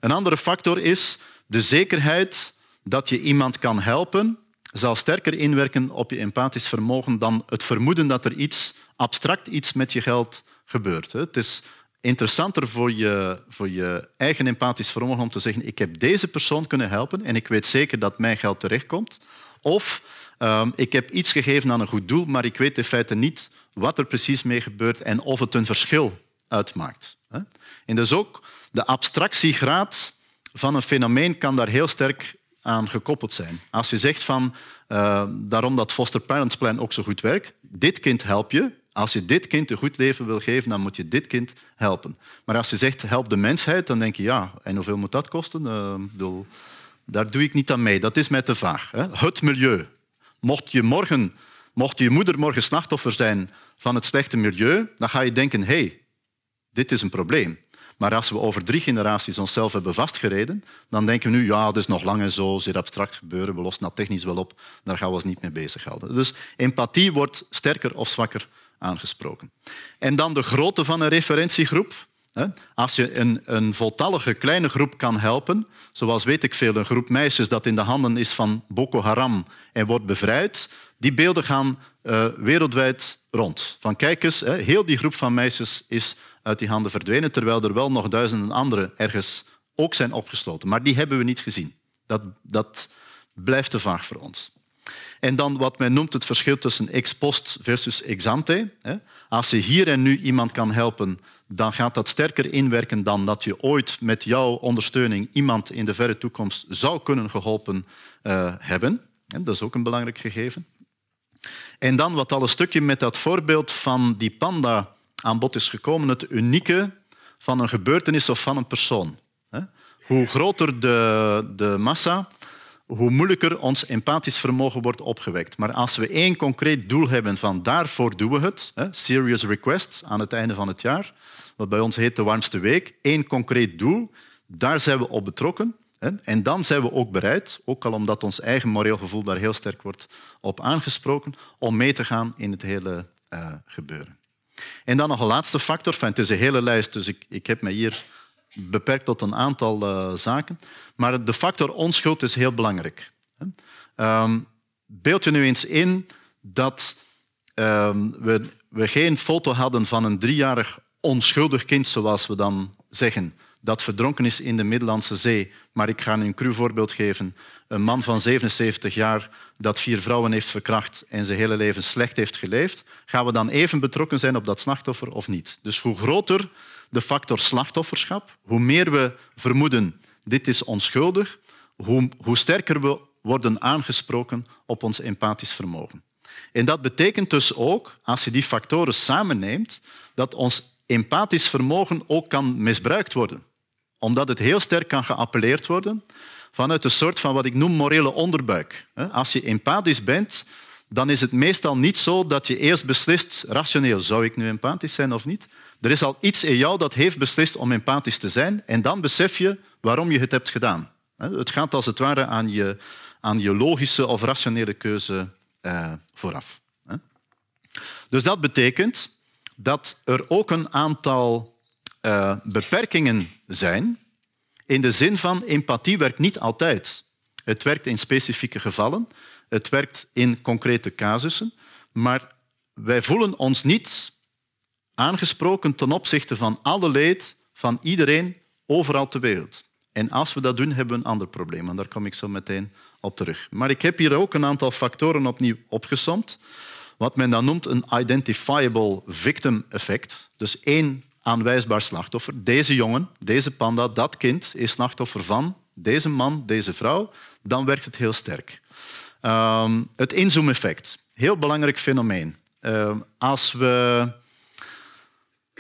Een andere factor is de zekerheid dat je iemand kan helpen, zal sterker inwerken op je empathisch vermogen dan het vermoeden dat er iets abstract iets met je geld gebeurt. Het is interessanter voor je, voor je eigen empathisch vermogen om te zeggen ik heb deze persoon kunnen helpen en ik weet zeker dat mijn geld terechtkomt. Of um, ik heb iets gegeven aan een goed doel, maar ik weet in feite niet wat er precies mee gebeurt en of het een verschil uitmaakt. En dus ook de abstractiegraad van een fenomeen kan daar heel sterk aan gekoppeld zijn. Als je zegt van, uh, daarom dat foster parents plan ook zo goed werkt, dit kind help je, als je dit kind een goed leven wil geven, dan moet je dit kind helpen. Maar als je zegt help de mensheid, dan denk je ja, en hoeveel moet dat kosten? Bedoel, daar doe ik niet aan mee. Dat is mij te vaag. Hè? Het milieu. Mocht je, morgen, mocht je moeder morgen slachtoffer zijn van het slechte milieu, dan ga je denken, hé, hey, dit is een probleem. Maar als we over drie generaties onszelf hebben vastgereden, dan denken we nu, ja, dat is nog lang en zo, zeer abstract gebeuren, we lossen dat technisch wel op, daar gaan we ons niet mee bezighouden. Dus empathie wordt sterker of zwakker aangesproken. En dan de grootte van een referentiegroep. Als je een, een voltallige kleine groep kan helpen, zoals weet ik veel, een groep meisjes dat in de handen is van Boko Haram en wordt bevrijd, die beelden gaan uh, wereldwijd rond. Van kijk eens, heel die groep van meisjes is uit die handen verdwenen, terwijl er wel nog duizenden anderen ergens ook zijn opgesloten. Maar die hebben we niet gezien. Dat, dat blijft te vaag voor ons. En dan wat men noemt het verschil tussen ex post versus ex ante. Als je hier en nu iemand kan helpen, dan gaat dat sterker inwerken dan dat je ooit met jouw ondersteuning iemand in de verre toekomst zou kunnen geholpen uh, hebben. Dat is ook een belangrijk gegeven. En dan wat al een stukje met dat voorbeeld van die panda aan bod is gekomen, het unieke van een gebeurtenis of van een persoon. Hoe groter de, de massa, hoe moeilijker ons empathisch vermogen wordt opgewekt. Maar als we één concreet doel hebben van daarvoor doen we het, serious requests aan het einde van het jaar, wat bij ons heet de warmste week, één concreet doel, daar zijn we op betrokken. En dan zijn we ook bereid, ook al omdat ons eigen moreel gevoel daar heel sterk wordt op aangesproken, om mee te gaan in het hele uh, gebeuren. En dan nog een laatste factor. Enfin, het is een hele lijst, dus ik, ik heb me hier beperkt tot een aantal uh, zaken. Maar de factor onschuld is heel belangrijk. Um, beeld je nu eens in dat um, we, we geen foto hadden van een driejarig onschuldig kind, zoals we dan zeggen, dat verdronken is in de Middellandse Zee. Maar ik ga een cru voorbeeld geven. Een man van 77 jaar dat vier vrouwen heeft verkracht en zijn hele leven slecht heeft geleefd. Gaan we dan even betrokken zijn op dat slachtoffer of niet? Dus hoe groter de factor slachtofferschap, hoe meer we vermoeden dit is onschuldig, hoe, hoe sterker we worden aangesproken op ons empathisch vermogen. En dat betekent dus ook, als je die factoren samenneemt, dat ons empathisch vermogen ook kan misbruikt worden. Omdat het heel sterk kan geappelleerd worden vanuit een soort van wat ik noem morele onderbuik. Als je empathisch bent, dan is het meestal niet zo dat je eerst beslist, rationeel, zou ik nu empathisch zijn of niet? Er is al iets in jou dat heeft beslist om empathisch te zijn en dan besef je waarom je het hebt gedaan. Het gaat als het ware aan je, aan je logische of rationele keuze eh, vooraf. Dus dat betekent dat er ook een aantal uh, beperkingen zijn in de zin van empathie werkt niet altijd. Het werkt in specifieke gevallen, het werkt in concrete casussen, maar wij voelen ons niet aangesproken ten opzichte van alle leed van iedereen overal ter wereld. En als we dat doen, hebben we een ander probleem. En daar kom ik zo meteen op terug. Maar ik heb hier ook een aantal factoren opnieuw opgesomd. Wat men dan noemt een identifiable victim effect. Dus één aanwijsbaar slachtoffer. Deze jongen, deze panda, dat kind is slachtoffer van deze man, deze vrouw. Dan werkt het heel sterk. Um, het inzoom-effect. Heel belangrijk fenomeen. Uh, als we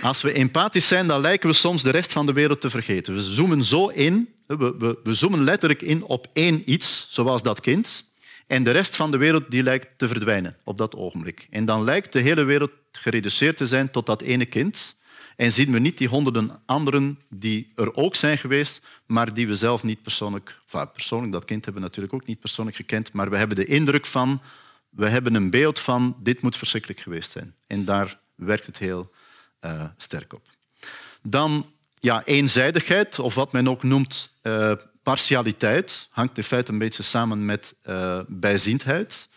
als we empathisch zijn, dan lijken we soms de rest van de wereld te vergeten. We zoomen zo in, we, we, we zoomen letterlijk in op één iets, zoals dat kind. En de rest van de wereld die lijkt te verdwijnen op dat ogenblik. En dan lijkt de hele wereld gereduceerd te zijn tot dat ene kind. En zien we niet die honderden anderen die er ook zijn geweest, maar die we zelf niet persoonlijk... Persoonlijk, dat kind hebben we natuurlijk ook niet persoonlijk gekend, maar we hebben de indruk van... We hebben een beeld van, dit moet verschrikkelijk geweest zijn. En daar werkt het heel uh, sterk op. Dan ja, eenzijdigheid, of wat men ook noemt uh, partialiteit, hangt in feite een beetje samen met uh, bijziendheid.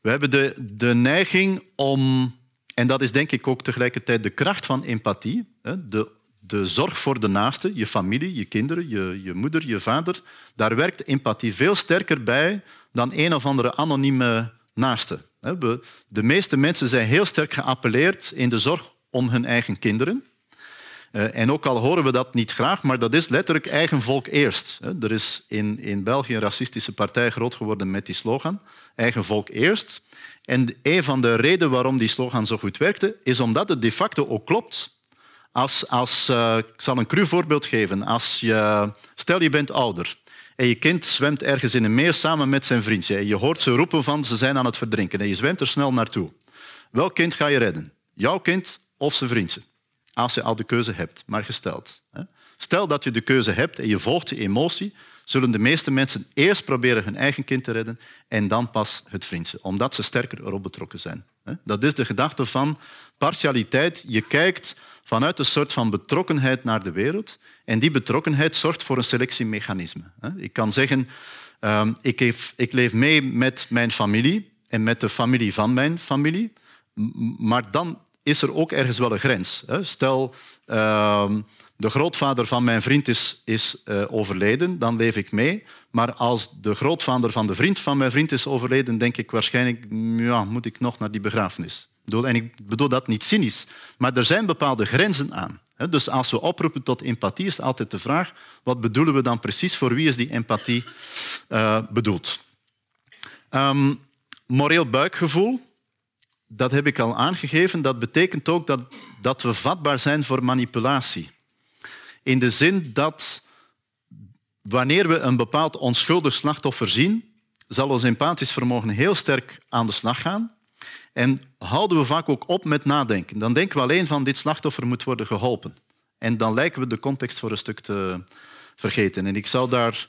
We hebben de, de neiging om, en dat is denk ik ook tegelijkertijd de kracht van empathie, de, de zorg voor de naaste, je familie, je kinderen, je, je moeder, je vader, daar werkt empathie veel sterker bij dan een of andere anonieme naaste. De meeste mensen zijn heel sterk geappelleerd in de zorg om hun eigen kinderen. Uh, en ook al horen we dat niet graag, maar dat is letterlijk eigen volk eerst. Er is in, in België een racistische partij groot geworden met die slogan, eigen volk eerst. En een van de redenen waarom die slogan zo goed werkte, is omdat het de facto ook klopt. Als, als, uh, ik zal een cru voorbeeld geven. Als je, stel je bent ouder en je kind zwemt ergens in een meer samen met zijn vriendje. En je hoort ze roepen van ze zijn aan het verdrinken en je zwemt er snel naartoe. Welk kind ga je redden? Jouw kind of zijn vriendje. Als je al de keuze hebt, maar gesteld. Stel dat je de keuze hebt en je volgt je emotie, zullen de meeste mensen eerst proberen hun eigen kind te redden en dan pas het vriendje, omdat ze sterker erop betrokken zijn. Dat is de gedachte van partialiteit. Je kijkt vanuit een soort van betrokkenheid naar de wereld. En die betrokkenheid zorgt voor een selectiemechanisme. Ik kan zeggen, ehm, ik leef mee met mijn familie en met de familie van mijn familie. Maar dan is er ook ergens wel een grens. Stel, ehm, de grootvader van mijn vriend is, is uh, overleden, dan leef ik mee. Maar als de grootvader van de vriend van mijn vriend is overleden, denk ik waarschijnlijk, ja, moet ik nog naar die begrafenis. En ik bedoel dat niet cynisch, maar er zijn bepaalde grenzen aan. Dus als we oproepen tot empathie, is altijd de vraag, wat bedoelen we dan precies? Voor wie is die empathie uh, bedoeld? Um, moreel buikgevoel, dat heb ik al aangegeven. Dat betekent ook dat, dat we vatbaar zijn voor manipulatie. In de zin dat wanneer we een bepaald onschuldig slachtoffer zien, zal ons empathisch vermogen heel sterk aan de slag gaan. En houden we vaak ook op met nadenken. Dan denken we alleen van dit slachtoffer moet worden geholpen. En dan lijken we de context voor een stuk te vergeten. En ik zou daar,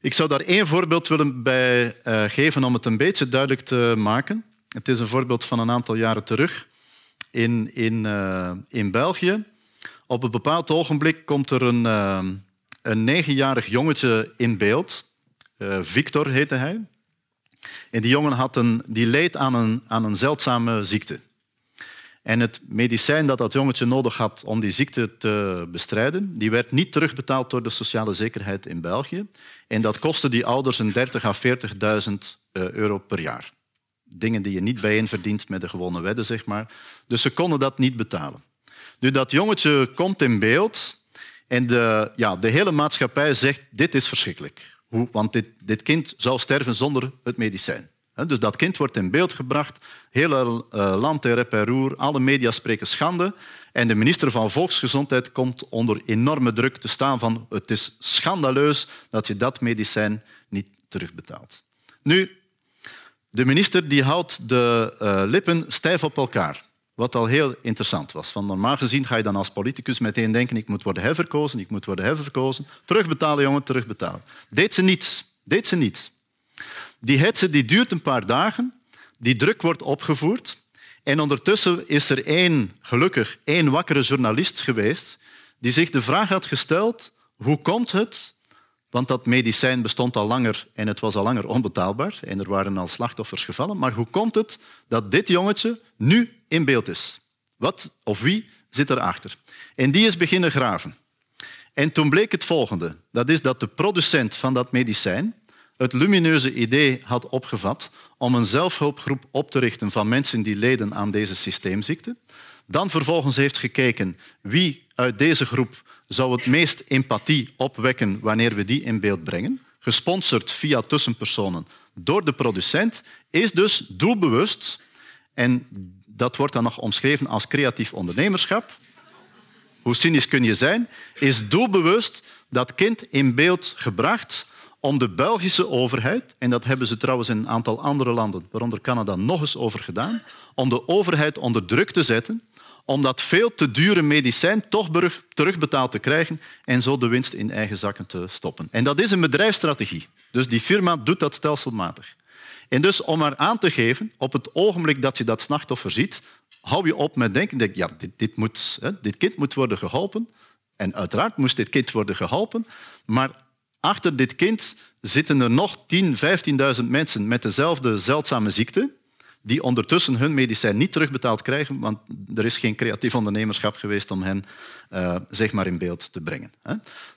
ik zou daar één voorbeeld willen bij uh, geven om het een beetje duidelijk te maken. Het is een voorbeeld van een aantal jaren terug in, in, uh, in België. Op een bepaald ogenblik komt er een, uh, een negenjarig jongetje in beeld. Uh, Victor heette hij. En die jongen had een, die leed aan een, aan een zeldzame ziekte. En het medicijn dat dat jongetje nodig had om die ziekte te bestrijden, die werd niet terugbetaald door de sociale zekerheid in België. En dat kostte die ouders een 30.000 à 40.000 euro per jaar dingen die je niet bijeen verdient met de gewone wedden, zeg maar. Dus ze konden dat niet betalen. Nu, dat jongetje komt in beeld en de, ja, de hele maatschappij zegt dit is verschrikkelijk. Hoe? Want dit, dit kind zou sterven zonder het medicijn. Dus dat kind wordt in beeld gebracht, hele uh, land rep en roer, alle media spreken schande en de minister van Volksgezondheid komt onder enorme druk te staan van het is schandaleus dat je dat medicijn niet terugbetaalt. Nu, de minister die houdt de uh, lippen stijf op elkaar. Wat al heel interessant was. Van normaal gezien ga je dan als politicus meteen denken ik moet worden herverkozen, ik moet worden herverkozen. Terugbetalen, jongen, terugbetalen. Deed ze niet. Deed ze niet. Die hetze die duurt een paar dagen. Die druk wordt opgevoerd. En ondertussen is er één, gelukkig één wakkere journalist geweest die zich de vraag had gesteld hoe komt het want dat medicijn bestond al langer en het was al langer onbetaalbaar en er waren al slachtoffers gevallen. Maar hoe komt het dat dit jongetje nu in beeld is? Wat of wie zit erachter? En die is beginnen graven. En toen bleek het volgende. Dat is dat de producent van dat medicijn het lumineuze idee had opgevat om een zelfhulpgroep op te richten van mensen die leden aan deze systeemziekte. Dan vervolgens heeft gekeken wie uit deze groep zou het meest empathie opwekken wanneer we die in beeld brengen, gesponsord via tussenpersonen door de producent, is dus doelbewust, en dat wordt dan nog omschreven als creatief ondernemerschap, hoe cynisch kun je zijn, is doelbewust dat kind in beeld gebracht om de Belgische overheid, en dat hebben ze trouwens in een aantal andere landen, waaronder Canada, nog eens over gedaan, om de overheid onder druk te zetten om dat veel te dure medicijn toch terugbetaald te krijgen en zo de winst in eigen zakken te stoppen. En dat is een bedrijfsstrategie. Dus die firma doet dat stelselmatig. En dus om maar aan te geven, op het ogenblik dat je dat slachtoffer ziet, hou je op met denken, ja, dit, dit, moet, hè, dit kind moet worden geholpen. En uiteraard moest dit kind worden geholpen, maar achter dit kind zitten er nog 10.000, 15.000 mensen met dezelfde zeldzame ziekte, die ondertussen hun medicijn niet terugbetaald krijgen, want er is geen creatief ondernemerschap geweest om hen uh, zeg maar in beeld te brengen.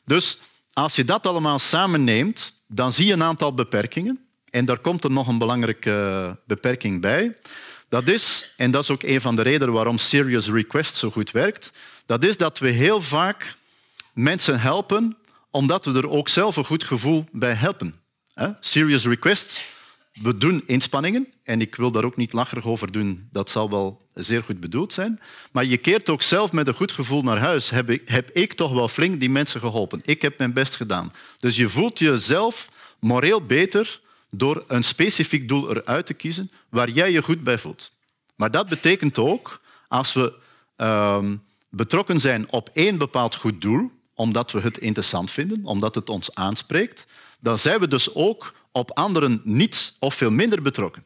Dus als je dat allemaal samenneemt, dan zie je een aantal beperkingen. En daar komt er nog een belangrijke beperking bij. Dat is, en dat is ook een van de redenen waarom Serious Request zo goed werkt, dat is dat we heel vaak mensen helpen omdat we er ook zelf een goed gevoel bij helpen. Serious Requests we doen inspanningen en ik wil daar ook niet lacherig over doen. Dat zal wel zeer goed bedoeld zijn. Maar je keert ook zelf met een goed gevoel naar huis. Heb ik, heb ik toch wel flink die mensen geholpen. Ik heb mijn best gedaan. Dus je voelt jezelf moreel beter door een specifiek doel eruit te kiezen waar jij je goed bij voelt. Maar dat betekent ook, als we uh, betrokken zijn op één bepaald goed doel, omdat we het interessant vinden, omdat het ons aanspreekt, dan zijn we dus ook op anderen niet of veel minder betrokken.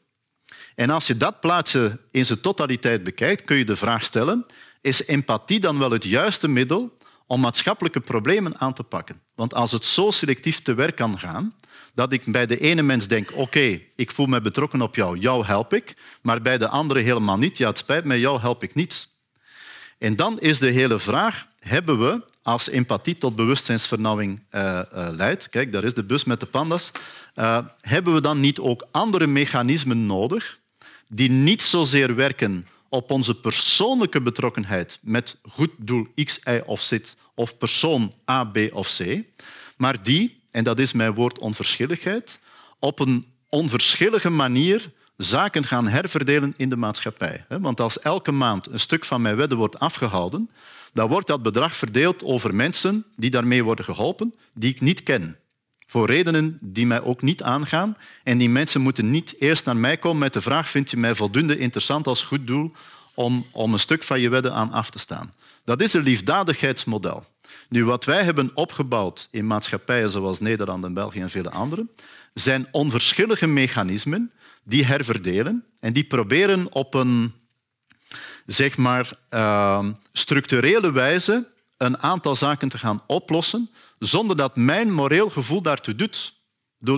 En als je dat plaatje in zijn totaliteit bekijkt, kun je de vraag stellen, is empathie dan wel het juiste middel om maatschappelijke problemen aan te pakken? Want als het zo selectief te werk kan gaan, dat ik bij de ene mens denk, oké, ik voel me betrokken op jou, jou help ik, maar bij de andere helemaal niet, ja, het spijt me, jou help ik niet. En dan is de hele vraag, hebben we als empathie tot bewustzijnsvernauwing uh, uh, leidt, kijk, daar is de bus met de pandas, uh, hebben we dan niet ook andere mechanismen nodig die niet zozeer werken op onze persoonlijke betrokkenheid met goed doel X, Y of Z of persoon A, B of C, maar die, en dat is mijn woord onverschilligheid, op een onverschillige manier zaken gaan herverdelen in de maatschappij. Want als elke maand een stuk van mijn wedden wordt afgehouden, dan wordt dat bedrag verdeeld over mensen die daarmee worden geholpen, die ik niet ken. Voor redenen die mij ook niet aangaan. En die mensen moeten niet eerst naar mij komen met de vraag: vind je mij voldoende interessant als goed doel om, om een stuk van je wedden aan af te staan? Dat is een liefdadigheidsmodel. Nu, wat wij hebben opgebouwd in maatschappijen zoals Nederland en België en vele andere, zijn onverschillige mechanismen die herverdelen en die proberen op een zeg maar, uh, structurele wijze een aantal zaken te gaan oplossen zonder dat mijn moreel gevoel daartoe doet.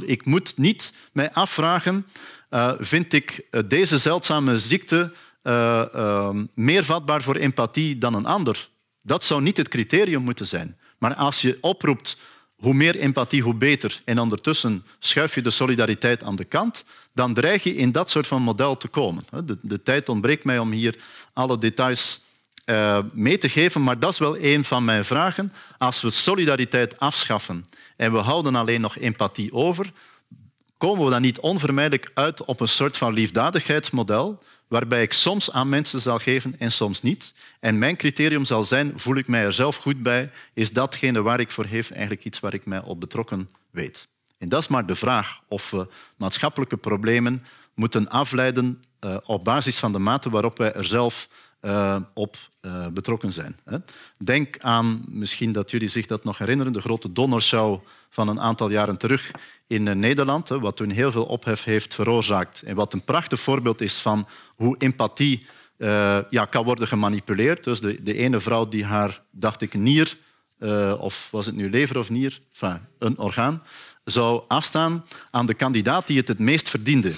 Ik moet niet mij afvragen, uh, vind ik eh, deze zeldzame ziekte uh, meer vatbaar voor empathie dan een ander? Dat zou niet het criterium moeten zijn. Maar als je oproept hoe meer empathie, hoe beter, en ondertussen schuif je de solidariteit aan de kant, dan dreig je in dat soort van model te komen. De, de tijd ontbreekt mij om hier alle details uh, mee te geven, maar dat is wel een van mijn vragen. Als we solidariteit afschaffen en we houden alleen nog empathie over, komen we dan niet onvermijdelijk uit op een soort van liefdadigheidsmodel waarbij ik soms aan mensen zal geven en soms niet. En mijn criterium zal zijn, voel ik mij er zelf goed bij, is datgene waar ik voor geef eigenlijk iets waar ik mij op betrokken weet. En dat is maar de vraag of we maatschappelijke problemen moeten afleiden uh, op basis van de mate waarop wij er zelf uh, op uh, betrokken zijn. Hè. Denk aan, misschien dat jullie zich dat nog herinneren, de grote donorshow van een aantal jaren terug in Nederland, hè, wat toen heel veel ophef heeft veroorzaakt en wat een prachtig voorbeeld is van hoe empathie ja, kan worden gemanipuleerd. Dus de, de ene vrouw die haar, dacht ik, nier, of was het nu lever of nier, een orgaan, zou afstaan aan de kandidaat die het het meest verdiende.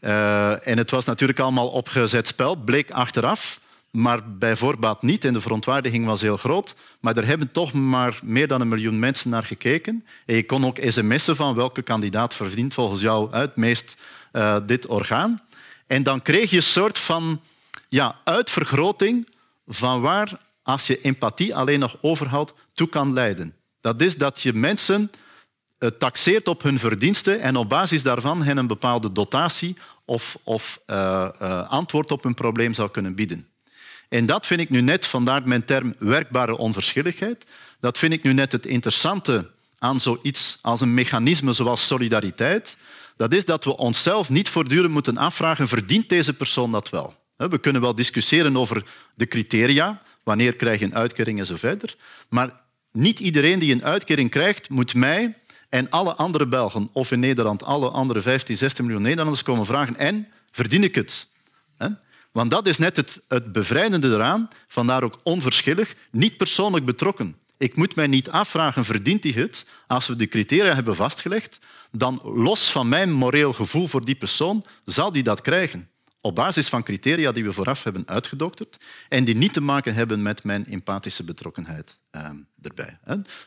Uh, en het was natuurlijk allemaal opgezet spel, bleek achteraf, maar bij voorbaat niet. En de verontwaardiging was heel groot. Maar er hebben toch maar meer dan een miljoen mensen naar gekeken. En je kon ook sms'en van welke kandidaat verdient volgens jou het meest uh, dit orgaan. En dan kreeg je een soort van ja, uitvergroting van waar, als je empathie alleen nog overhoudt, toe kan leiden. Dat is dat je mensen eh, taxeert op hun verdiensten en op basis daarvan hen een bepaalde dotatie of, of uh, uh, antwoord op een probleem zou kunnen bieden. En dat vind ik nu net, vandaar mijn term werkbare onverschilligheid, dat vind ik nu net het interessante aan zoiets als een mechanisme zoals solidariteit. Dat is dat we onszelf niet voortdurend moeten afvragen, verdient deze persoon dat wel? We kunnen wel discussiëren over de criteria, wanneer krijg je een uitkering en zo verder. Maar niet iedereen die een uitkering krijgt, moet mij en alle andere Belgen, of in Nederland alle andere 15, 16 miljoen Nederlanders komen vragen en verdien ik het? Want dat is net het, het bevrijdende eraan, vandaar ook onverschillig, niet persoonlijk betrokken. Ik moet mij niet afvragen, verdient hij het? Als we de criteria hebben vastgelegd, dan los van mijn moreel gevoel voor die persoon, zal die dat krijgen op basis van criteria die we vooraf hebben uitgedokterd en die niet te maken hebben met mijn empathische betrokkenheid eh, erbij.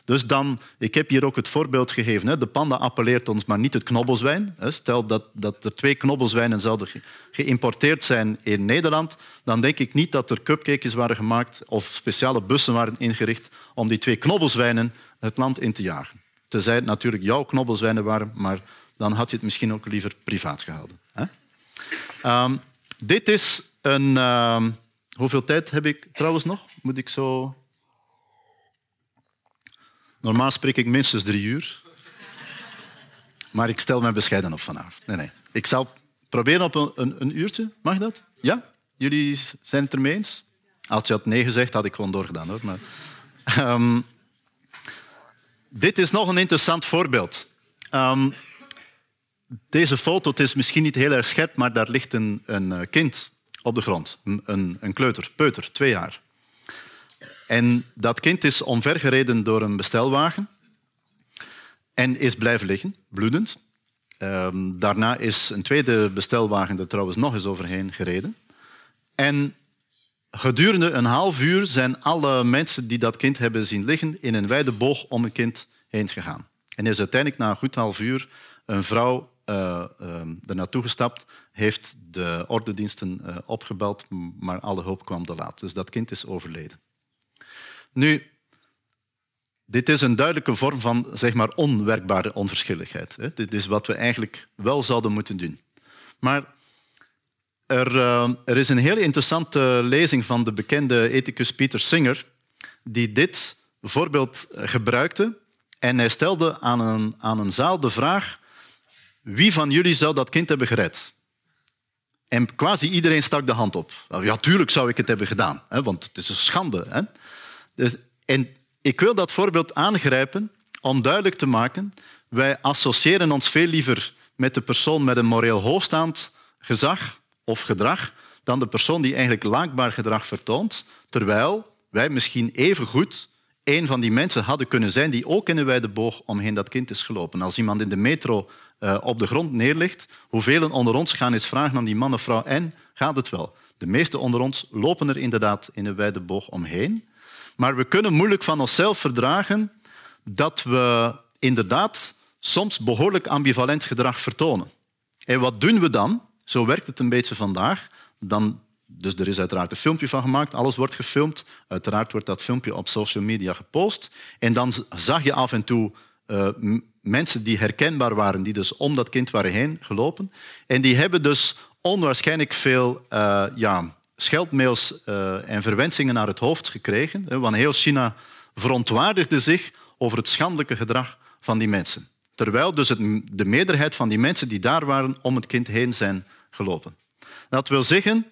Dus dan, ik heb hier ook het voorbeeld gegeven. De panda appelleert ons maar niet het knobbelzwijn. Stel dat, dat er twee knobbelzwijnen zouden geïmporteerd zijn in Nederland, dan denk ik niet dat er cupcakes waren gemaakt of speciale bussen waren ingericht om die twee knobbelzwijnen het land in te jagen. Tenzij het natuurlijk jouw knobbelzwijnen waren, maar dan had je het misschien ook liever privaat gehouden. Hè. Um, dit is een... Um, hoeveel tijd heb ik trouwens nog? Moet ik zo... Normaal spreek ik minstens drie uur. Maar ik stel mij bescheiden op vanavond. Nee, nee. Ik zal proberen op een, een, uurtje. Mag dat? Ja? Jullie zijn het ermee eens? Als je had nee gezegd, had ik gewoon doorgedaan. Hoor. Maar, um, dit is nog een interessant voorbeeld. Deze foto, het is misschien niet heel erg scherp, maar daar ligt een, een eh, kind op de grond. Een, een kleuter, peuter, twee jaar. En dat kind is omvergereden door een bestelwagen en is blijven liggen, bloedend. Um, daarna is een tweede bestelwagen er trouwens nog eens overheen gereden. En gedurende een half uur zijn alle mensen die dat kind hebben zien liggen in een wijde boog om het kind heen gegaan. En is uiteindelijk na een goed half uur een vrouw uh, er naartoe gestapt, heeft de ordendiensten uh, opgebeld, maar alle hulp kwam te laat. Dus dat kind is overleden. Nu, dit is een duidelijke vorm van zeg maar, onwerkbare onverschilligheid. Dit is wat we eigenlijk wel zouden moeten doen. Maar er, uh, er, is een heel interessante lezing van de bekende ethicus Peter Singer, die dit voorbeeld gebruikte. En hij stelde aan een, aan een zaal de vraag: wie van jullie zou dat kind hebben gered? En quasi iedereen stak de hand op. Ja, tuurlijk zou ik het hebben gedaan, hè, want het is een schande. Hè. Dus, en ik wil dat voorbeeld aangrijpen om duidelijk te maken, wij associëren ons veel liever met de persoon met een moreel hoogstaand gezag of gedrag dan de persoon die eigenlijk laakbaar gedrag vertoont, terwijl wij misschien even goed een van die mensen hadden kunnen zijn die ook in een wijde boog omheen dat kind is gelopen. Als iemand in de metro uh, op de grond neerligt, hoeveel onder ons gaan eens vragen aan die man of vrouw en gaat het wel? De meesten onder ons lopen er inderdaad in een wijde boog omheen. Maar we kunnen moeilijk van onszelf verdragen dat we inderdaad soms behoorlijk ambivalent gedrag vertonen. En wat doen we dan? Zo werkt het een beetje vandaag. Dan, dus er is uiteraard een filmpje van gemaakt, alles wordt gefilmd. Uiteraard wordt dat filmpje op social media gepost. En dan zag je af en toe uh, mensen die herkenbaar waren, die dus om dat kind waren heen gelopen. En die hebben dus onwaarschijnlijk veel uh, ja, scheldmails uh, en verwensingen naar het hoofd gekregen. Want heel China verontwaardigde zich over het schandelijke gedrag van die mensen. Terwijl dus de meerderheid van die mensen die daar waren om het kind heen zijn gelopen. Dat wil zeggen,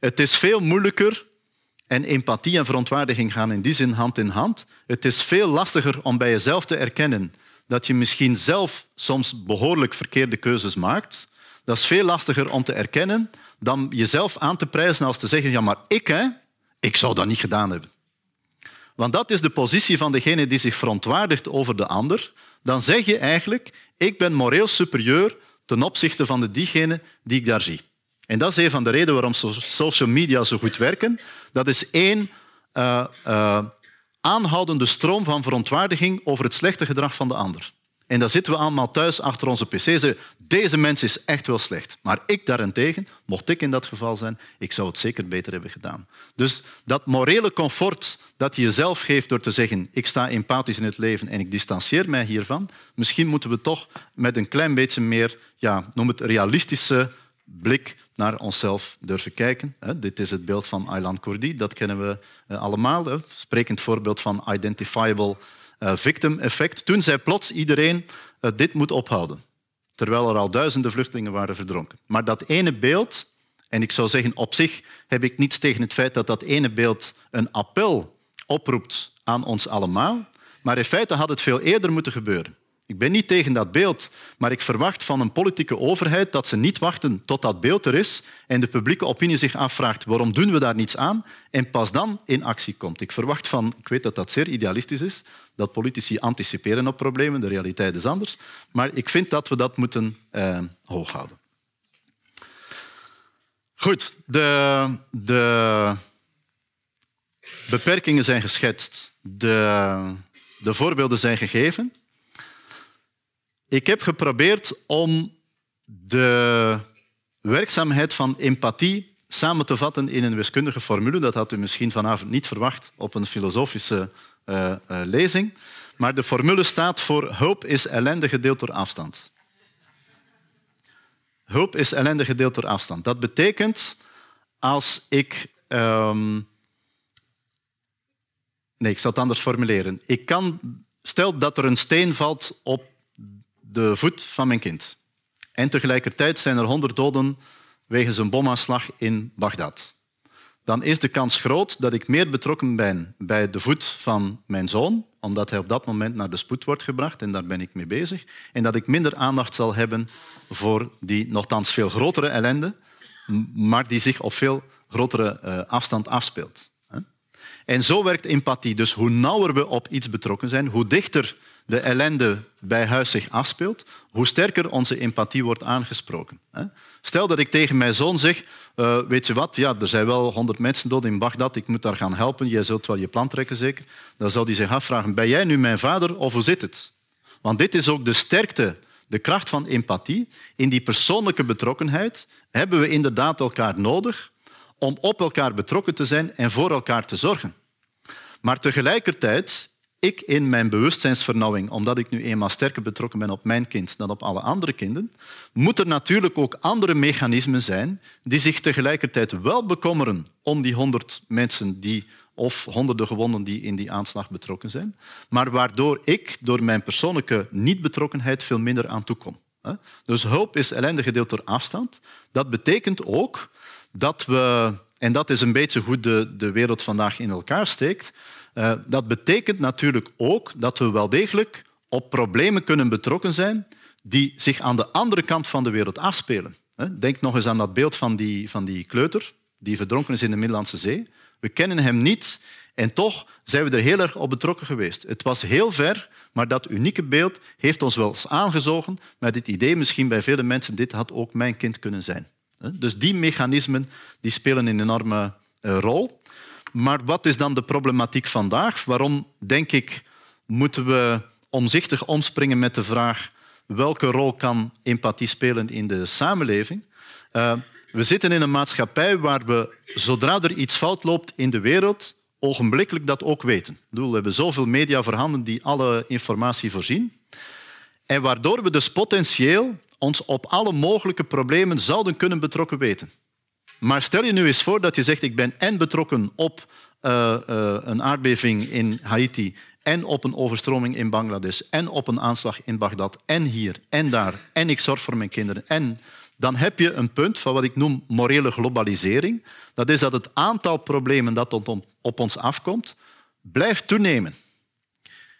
het is veel moeilijker en empathie en verontwaardiging gaan in die zin hand in hand. Het is veel lastiger om bij jezelf te erkennen dat je misschien zelf soms behoorlijk verkeerde keuzes maakt. Dat is veel lastiger om te erkennen dan jezelf aan te prijzen als te zeggen, ja maar ik, hè, ik zou dat niet gedaan hebben. Want dat is de positie van degene die zich verontwaardigt over de ander. Dan zeg je eigenlijk, ik ben moreel superieur ten opzichte van de diegene die ik daar zie. En dat is een van de redenen waarom social media zo goed werken. Dat is één uh, uh, aanhoudende stroom van verontwaardiging over het slechte gedrag van de ander. En dan zitten we allemaal thuis achter onze pc deze mens is echt wel slecht. Maar ik daarentegen, mocht ik in dat geval zijn, ik zou het zeker beter hebben gedaan. Dus dat morele comfort dat je jezelf geeft door te zeggen ik sta empathisch in het leven en ik distancieer mij hiervan, misschien moeten we toch met een klein beetje meer, ja, noem het realistische blik naar onszelf durven kijken. Dit is het beeld van Aylan Kurdi, dat kennen we eh, allemaal. Sprekend voorbeeld van identifiable eh, victim effect. Toen zei plots iedereen, uh, dit moet ophouden. Terwijl er al duizenden vluchtelingen waren verdronken. Maar dat ene beeld, en ik zou zeggen op zich heb ik niets tegen het feit dat dat ene beeld een appel oproept aan ons allemaal, maar in feite had het veel eerder moeten gebeuren. Ik ben niet tegen dat beeld, maar ik verwacht van een politieke overheid dat ze niet wachten tot dat beeld er is en de publieke opinie zich afvraagt waarom doen we daar niets aan en pas dan in actie komt. Ik verwacht van, ik weet dat dat zeer idealistisch is, dat politici anticiperen op problemen, de realiteit is anders, maar ik vind dat we dat moeten eh, hoog houden. Goed, de, de beperkingen zijn geschetst, de, de voorbeelden zijn gegeven. Ik heb geprobeerd om de werkzaamheid van empathie samen te vatten in een wiskundige formule. Dat had u misschien vanavond niet verwacht op een filosofische uh, uh, lezing. Maar de formule staat voor hulp is ellende gedeeld door afstand. Hulp is ellende gedeeld door afstand. Dat betekent als ik. Um... Nee, ik zal het anders formuleren. Ik kan, stel dat er een steen valt op de voet van mijn kind. En tegelijkertijd zijn er honderd doden wegens een bomaanslag in Bagdad. Dan is de kans groot dat ik meer betrokken ben bij de voet van mijn zoon omdat hij op dat moment naar de spoed wordt gebracht, en daar ben ik mee bezig, en dat ik minder aandacht zal hebben voor die nogthans veel grotere ellende, maar die zich op veel grotere uh, afstand afspeelt. En zo werkt empathie. Dus hoe nauwer we op iets betrokken zijn, hoe dichter de ellende bij huis zich afspeelt, hoe sterker onze empathie wordt aangesproken. Stel dat ik tegen mijn zoon zeg, uh, weet je wat, ja, er zijn wel honderd mensen dood in Bagdad, ik moet daar gaan helpen, jij zult wel je plan trekken zeker. Dan zal hij zich afvragen, ben jij nu mijn vader of hoe zit het? Want dit is ook de sterkte, de kracht van empathie. In die persoonlijke betrokkenheid hebben we inderdaad elkaar nodig om op elkaar betrokken te zijn en voor elkaar te zorgen. Maar tegelijkertijd, ik in mijn bewustzijnsvernauwing, omdat ik nu eenmaal sterker betrokken ben op mijn kind dan op alle andere kinderen, moet er natuurlijk ook andere mechanismen zijn die zich tegelijkertijd wel bekommeren om die honderd mensen die, of honderden gewonden die in die aanslag betrokken zijn, maar waardoor ik door mijn persoonlijke niet-betrokkenheid veel minder aan toe kom. Dus hulp is ellende gedeeld door afstand. Dat betekent ook dat we, en dat is een beetje hoe de, de wereld vandaag in elkaar steekt, uh, dat betekent natuurlijk ook dat we wel degelijk op problemen kunnen betrokken zijn die zich aan de andere kant van de wereld afspelen. Denk nog eens aan dat beeld van die, van die kleuter die verdronken is in de Middellandse Zee. We kennen hem niet en toch zijn we er heel erg op betrokken geweest. Het was heel ver, maar dat unieke beeld heeft ons wel eens aangezogen met het idee misschien bij vele mensen, dit had ook mijn kind kunnen zijn. Dus die mechanismen die spelen een enorme eh, rol. Maar wat is dan de problematiek vandaag? Waarom, denk ik, moeten we omzichtig omspringen met de vraag welke rol kan empathie spelen in de samenleving? Uh, we zitten in een maatschappij waar we, zodra er iets fout loopt in de wereld, ogenblikkelijk dat ook weten. We hebben zoveel media voorhanden die alle informatie voorzien. En waardoor we dus potentieel ons op alle mogelijke problemen zouden kunnen betrokken weten. Maar stel je nu eens voor dat je zegt ik ben en betrokken op uh, uh, een aardbeving in Haiti en op een overstroming in Bangladesh en op een aanslag in Bagdad en hier en daar en ik zorg voor mijn kinderen en dan heb je een punt van wat ik noem morele globalisering. Dat is dat het aantal problemen dat op ons afkomt blijft toenemen.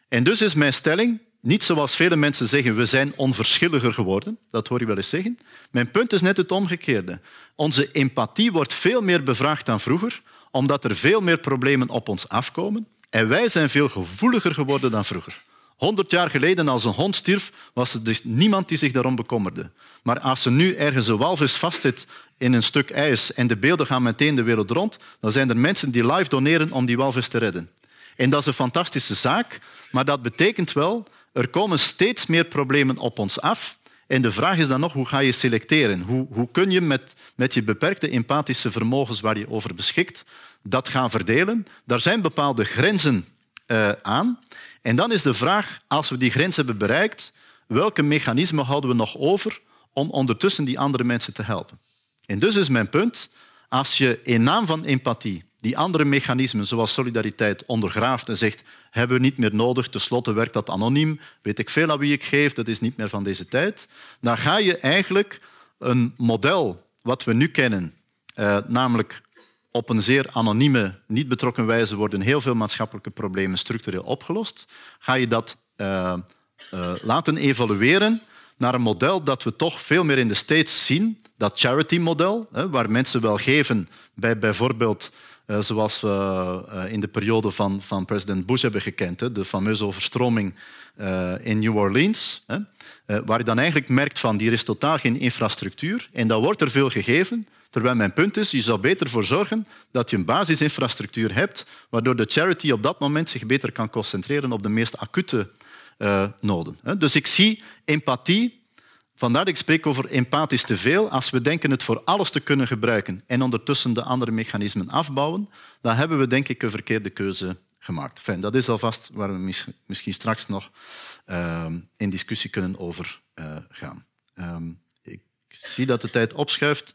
En dus is mijn stelling, niet zoals vele mensen zeggen, we zijn onverschilliger geworden. Dat hoor je wel eens zeggen. Mijn punt is net het omgekeerde. Onze empathie wordt veel meer bevraagd dan vroeger, omdat er veel meer problemen op ons afkomen. En wij zijn veel gevoeliger geworden dan vroeger. Honderd jaar geleden, als een hond stierf, was er dus niemand die zich daarom bekommerde. Maar als er nu ergens een walvis vastzit in een stuk ijs en de beelden gaan meteen de wereld rond, dan zijn er mensen die live doneren om die walvis te redden. En dat is een fantastische zaak, maar dat betekent wel er komen steeds meer problemen op ons af. En de vraag is dan nog, hoe ga je selecteren? Hoe, hoe kun je met, met je beperkte empathische vermogens waar je over beschikt, dat gaan verdelen? Daar zijn bepaalde grenzen uh, aan. En dan is de vraag, als we die grens hebben bereikt, welke mechanismen houden we nog over om ondertussen die andere mensen te helpen? En dus is mijn punt, als je in naam van empathie die andere mechanismen, zoals solidariteit, ondergraaft en zegt hebben we niet meer nodig, tenslotte werkt dat anoniem, weet ik veel aan wie ik geef, dat is niet meer van deze tijd, dan ga je eigenlijk een model wat we nu kennen, eh, namelijk op een zeer anonieme, niet betrokken wijze worden heel veel maatschappelijke problemen structureel opgelost, ga je dat uh, uh, laten evalueren naar een model dat we toch veel meer in de States zien, dat charity-model, waar mensen wel geven bij bijvoorbeeld uh, zoals we uh, in de periode van, van president Bush hebben gekend, hè, de fameuze overstroming uh, in New Orleans, hè, waar je dan eigenlijk merkt van hier is totaal geen infrastructuur en dan wordt er veel gegeven, terwijl mijn punt is, je zou beter voor zorgen dat je een basisinfrastructuur hebt, waardoor de charity op dat moment zich beter kan concentreren op de meest acute noden. Dus ik zie empathie Vandaar dat ik spreek over empathisch te veel. Als we denken het voor alles te kunnen gebruiken en ondertussen de andere mechanismen afbouwen, dan hebben we denk ik een verkeerde keuze gemaakt. Dat is alvast waar we misschien straks nog uh, in discussie kunnen over uh, gaan. Uh, ik zie dat de tijd opschuift.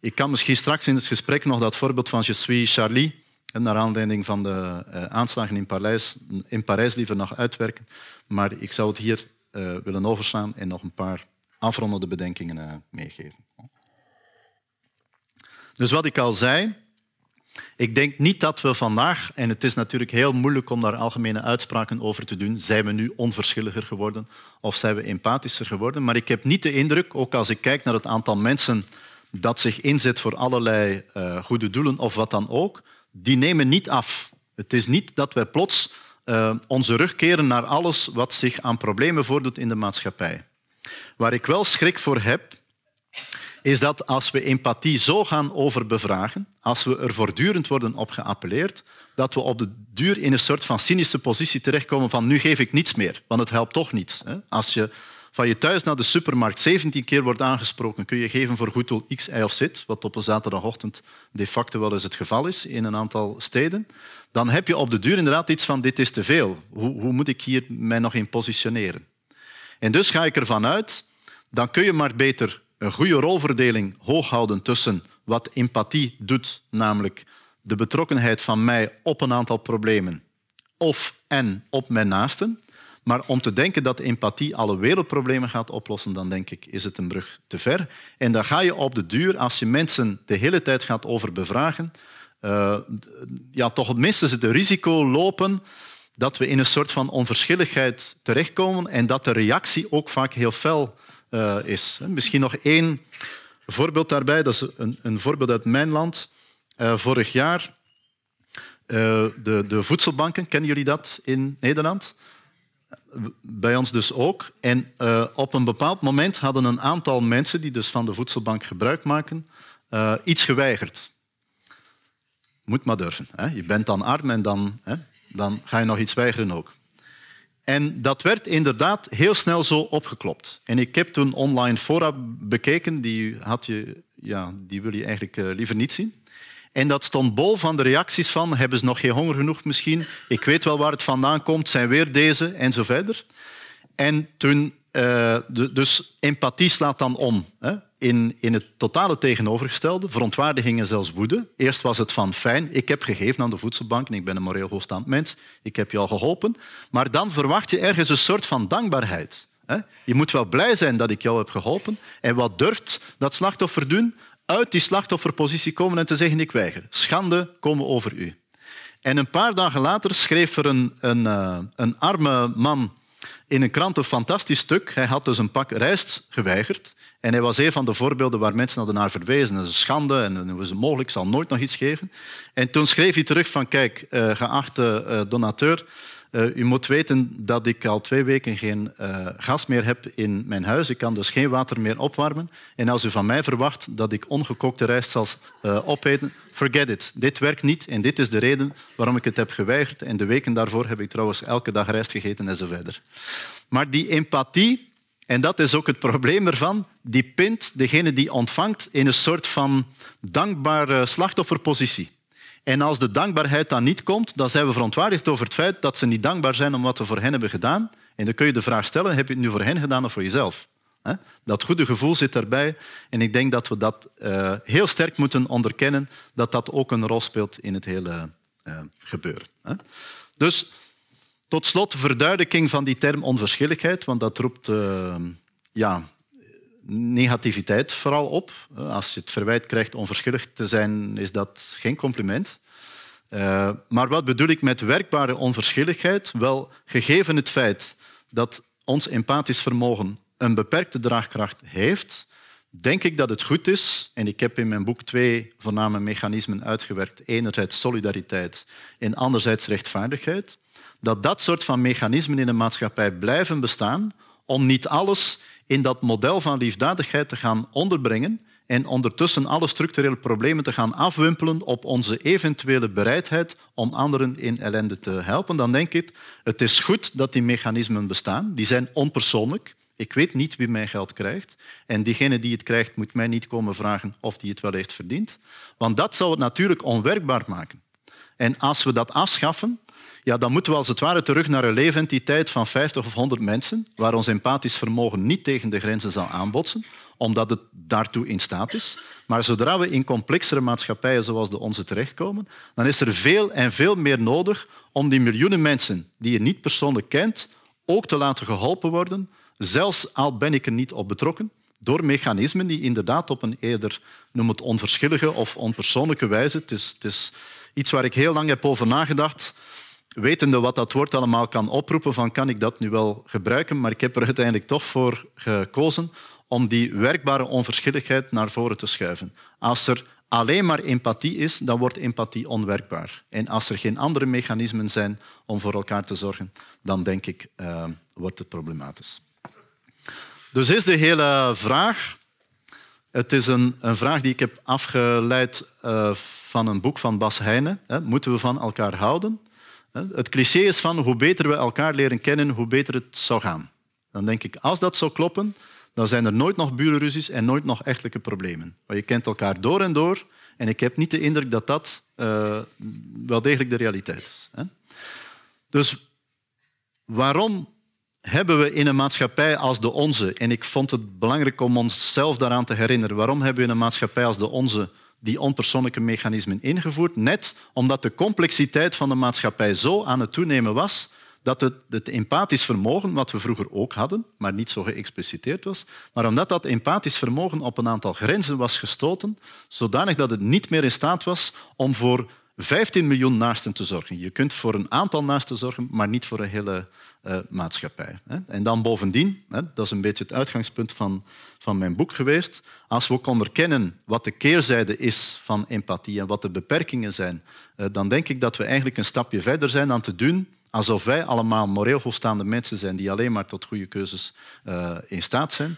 Ik kan misschien straks in het gesprek nog dat voorbeeld van Je suis Charlie, naar aanleiding van de uh, aanslagen in Parijs, in Parijs liever nog uitwerken. Maar ik zou het hier willen overslaan en nog een paar afrondende bedenkingen eh, meegeven. Dus wat ik al zei, Ik denk niet dat we vandaag, en het is natuurlijk heel moeilijk om daar algemene uitspraken over te doen, zijn we nu onverschilliger geworden of zijn we empathischer geworden, maar ik heb niet de indruk, ook als ik kijk naar het aantal mensen dat zich inzet voor allerlei uh, goede doelen of wat dan ook, die nemen niet af. Het is niet dat wij plots uh, onze rug keren naar alles wat zich aan problemen voordoet in de maatschappij. Waar ik wel schrik voor heb, is dat als we empathie zo gaan overbevragen, als we er voortdurend worden op geappelleerd, dat we op de duur in een soort van cynische positie terechtkomen van nu geef ik niets meer, want het helpt toch niet. Als je van je thuis naar de supermarkt 17 keer wordt aangesproken, kun je geven voor goed doel X, Y of Z, wat op een zaterdagochtend de facto wel eens het geval is in een aantal steden, dan heb je op de duur inderdaad iets van dit is te veel. Hoe, hoe moet ik hier mij nog in positioneren? En dus ga ik ervan uit, dan kun je maar beter een goede rolverdeling hoog houden tussen wat empathie doet, namelijk de betrokkenheid van mij op een aantal problemen of en op mijn naasten. Maar om te denken dat empathie alle wereldproblemen gaat oplossen, dan denk ik, is het een brug te ver. En dan ga je op de duur, als je mensen de hele tijd gaat over bevragen, uh, ja, toch het minste het risico lopen dat we in een soort van onverschilligheid terechtkomen en dat de reactie ook vaak heel fel uh, is. Misschien nog één voorbeeld daarbij, dat is een, een voorbeeld uit mijn land. Uh, vorig jaar, de, de voedselbanken, kennen jullie dat in Nederland? bij ons dus ook. En op een bepaald moment hadden een aantal mensen die dus van de voedselbank gebruik maken, iets geweigerd. Moet maar durven. Hè? Je bent dan arm en dan, hè, dan ga je nog iets weigeren ook. En dat werd inderdaad heel snel zo opgeklopt. En ik heb toen online fora bekeken, die, had je, ja, die wil je eigenlijk uh, liever niet zien. En dat stond bol van de reacties van, hebben ze nog geen honger genoeg misschien? Ik weet wel waar het vandaan komt, zijn weer deze, en zo verder. En toen, uh, dus empathie slaat dan om. Hè? In, in het totale tegenovergestelde, verontwaardigingen zelfs woede. Eerst was het van fijn, ik heb gegeven aan de voedselbank en ik ben een moreel hoogstaand mens, ik heb al geholpen. Maar dan verwacht je ergens een soort van dankbaarheid. Je moet wel blij zijn dat ik jou heb geholpen. En wat durft dat slachtoffer doen? uit die slachtofferpositie komen en te zeggen ik weiger. Schande komen over u. En een paar dagen later schreef er een, een, eh, een arme man in een krant een fantastisch stuk. Hij had dus een pak rijst geweigerd. En hij was een van de voorbeelden waar mensen hadden naar verwezen. Dat is een schande en is mogelijk, zal nooit nog iets geven. En toen schreef hij terug van, kijk, uh, geachte uh, donateur, uh, u moet weten dat ik al twee weken geen uh, gas meer heb in mijn huis. Ik kan dus geen water meer opwarmen. En als u van mij verwacht dat ik ongekookte rijst zal uh, opeten, forget it. Dit werkt niet en dit is de reden waarom ik het heb geweigerd. En de weken daarvoor heb ik trouwens elke dag rijst gegeten en zo verder. Maar die empathie, en dat is ook het probleem ervan, die pint degene die ontvangt in een soort van dankbare slachtofferpositie. En als de dankbaarheid dan niet komt, dan zijn we verontwaardigd over het feit dat ze niet dankbaar zijn om wat we voor hen hebben gedaan. En dan kun je de vraag stellen, heb je het nu voor hen gedaan of voor jezelf? Dat goede gevoel zit daarbij. En ik denk dat we dat uh, heel sterk moeten onderkennen, dat dat ook een rol speelt in het hele uh, gebeuren. Dus tot slot verduidelijking van die term onverschilligheid, want dat roept uh, ja, negativiteit vooral op. Als je het verwijt krijgt onverschillig te zijn, is dat geen compliment. Uh, maar wat bedoel ik met werkbare onverschilligheid? Wel, gegeven het feit dat ons empathisch vermogen een beperkte draagkracht heeft, denk ik dat het goed is, en ik heb in mijn boek twee voorname mechanismen uitgewerkt, enerzijds solidariteit en anderzijds rechtvaardigheid, dat dat soort van mechanismen in de maatschappij blijven bestaan om niet alles in dat model van liefdadigheid te gaan onderbrengen en ondertussen alle structurele problemen te gaan afwimpelen op onze eventuele bereidheid om anderen in ellende te helpen, dan denk ik, het is goed dat die mechanismen bestaan. Die zijn onpersoonlijk. Ik weet niet wie mijn geld krijgt. En diegene die het krijgt, moet mij niet komen vragen of die het wel heeft verdiend. Want dat zou het natuurlijk onwerkbaar maken. En als we dat afschaffen, ja, dan moeten we als het ware terug naar een leefentiteit van 50 of 100 mensen, waar ons empathisch vermogen niet tegen de grenzen zal aanbotsen, omdat het daartoe in staat is. Maar zodra we in complexere maatschappijen zoals de onze terechtkomen, dan is er veel en veel meer nodig om die miljoenen mensen die je niet persoonlijk kent, ook te laten geholpen worden, zelfs al ben ik er niet op betrokken, door mechanismen die inderdaad op een eerder, noem het onverschillige of onpersoonlijke wijze, het is, het is iets waar ik heel lang heb over nagedacht, wetende wat dat woord allemaal kan oproepen, van kan ik dat nu wel gebruiken, maar ik heb er uiteindelijk toch voor gekozen om die werkbare onverschilligheid naar voren te schuiven. Als er alleen maar empathie is, dan wordt empathie onwerkbaar. En als er geen andere mechanismen zijn om voor elkaar te zorgen, dan denk ik, uh, wordt het problematisch. Dus is de hele vraag. Het is een, een vraag die ik heb afgeleid uh, van een boek van Bas Heijnen. Moeten we van elkaar houden? Het cliché is van hoe beter we elkaar leren kennen, hoe beter het zou gaan. Dan denk ik, als dat zou kloppen, dan zijn er nooit nog burenruzies en nooit nog echtelijke problemen. Maar je kent elkaar door en door en ik heb niet de indruk dat dat uh, wel degelijk de realiteit is. Hè? Dus waarom hebben we in een maatschappij als de onze, en ik vond het belangrijk om onszelf daaraan te herinneren, waarom hebben we in een maatschappij als de onze die onpersoonlijke mechanismen ingevoerd? Net omdat de complexiteit van de maatschappij zo aan het toenemen was dat het, het empathisch vermogen, wat we vroeger ook hadden, maar niet zo geëxpliciteerd was, maar omdat dat empathisch vermogen op een aantal grenzen was gestoten, zodanig dat het niet meer in staat was om voor 15 miljoen naasten te zorgen. Je kunt voor een aantal naasten zorgen, maar niet voor een hele uh, maatschappij. En dan bovendien, dat is een beetje het uitgangspunt van, van mijn boek geweest, als we ook onderkennen wat de keerzijde is van empathie en wat de beperkingen zijn, uh, dan denk ik dat we eigenlijk een stapje verder zijn dan te doen alsof wij allemaal moreel hoogstaande mensen zijn die alleen maar tot goede keuzes uh, in staat zijn.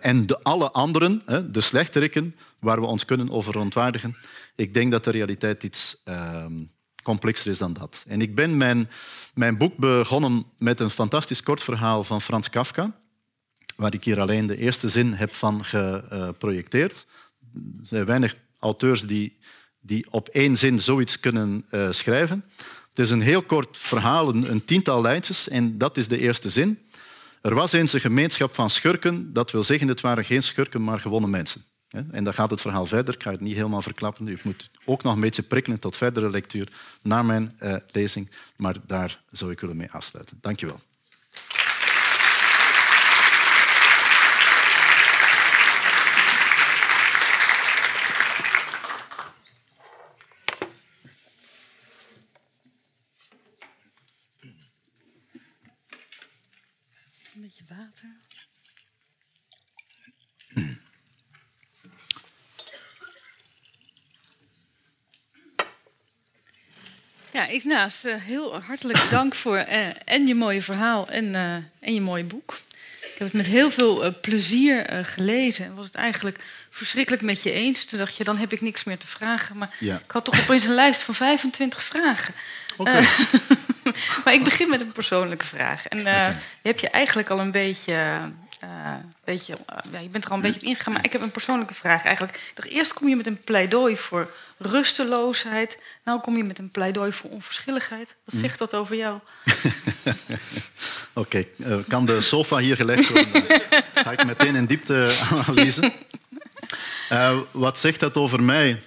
En de, alle anderen, hè, de slechteriken, waar we ons kunnen over verontwaardigen. Ik denk dat de realiteit iets uh, complexer is dan dat. En ik ben mijn, mijn boek begonnen met een fantastisch kort verhaal van Frans Kafka, waar ik hier alleen de eerste zin heb van geprojecteerd. Er zijn weinig auteurs die, die op één zin zoiets kunnen uh, schrijven. Het is een heel kort verhaal, een tiental lijntjes, en dat is de eerste zin. Er was eens een gemeenschap van schurken, dat wil zeggen, het waren geen schurken, maar gewone mensen. En dan gaat het verhaal verder. Ik ga het niet helemaal verklappen. U moet ook nog een beetje prikkelen tot verdere lectuur na mijn uh, lezing. Maar daar zou ik willen mee afsluiten. Dank je wel. Een beetje water. Ja, Ignaas, uh, heel hartelijk dank voor uh, en je mooie verhaal en, uh, en je mooie boek. Ik heb het met heel veel plezier gelezen en was het eigenlijk verschrikkelijk met je eens. Toen dacht je, dan heb ik niks meer te vragen. Maar ja. ik had toch opeens een lijst van 25 vragen. Okay. maar ik begin met een persoonlijke vraag. En okay. hebt je eigenlijk al een beetje uh, beetje, uh, ja, je bent er al een beetje op ingegaan, maar ik heb een persoonlijke vraag eigenlijk. Dacht, eerst kom je met een pleidooi voor rusteloosheid. Nou kom je met een pleidooi voor onverschilligheid. Wat Mm. zegt dat over jou? Oké, okay. uh, kan de sofa hier gelegd worden? Ga ik meteen in diepteanalyse. Wat zegt dat over mij?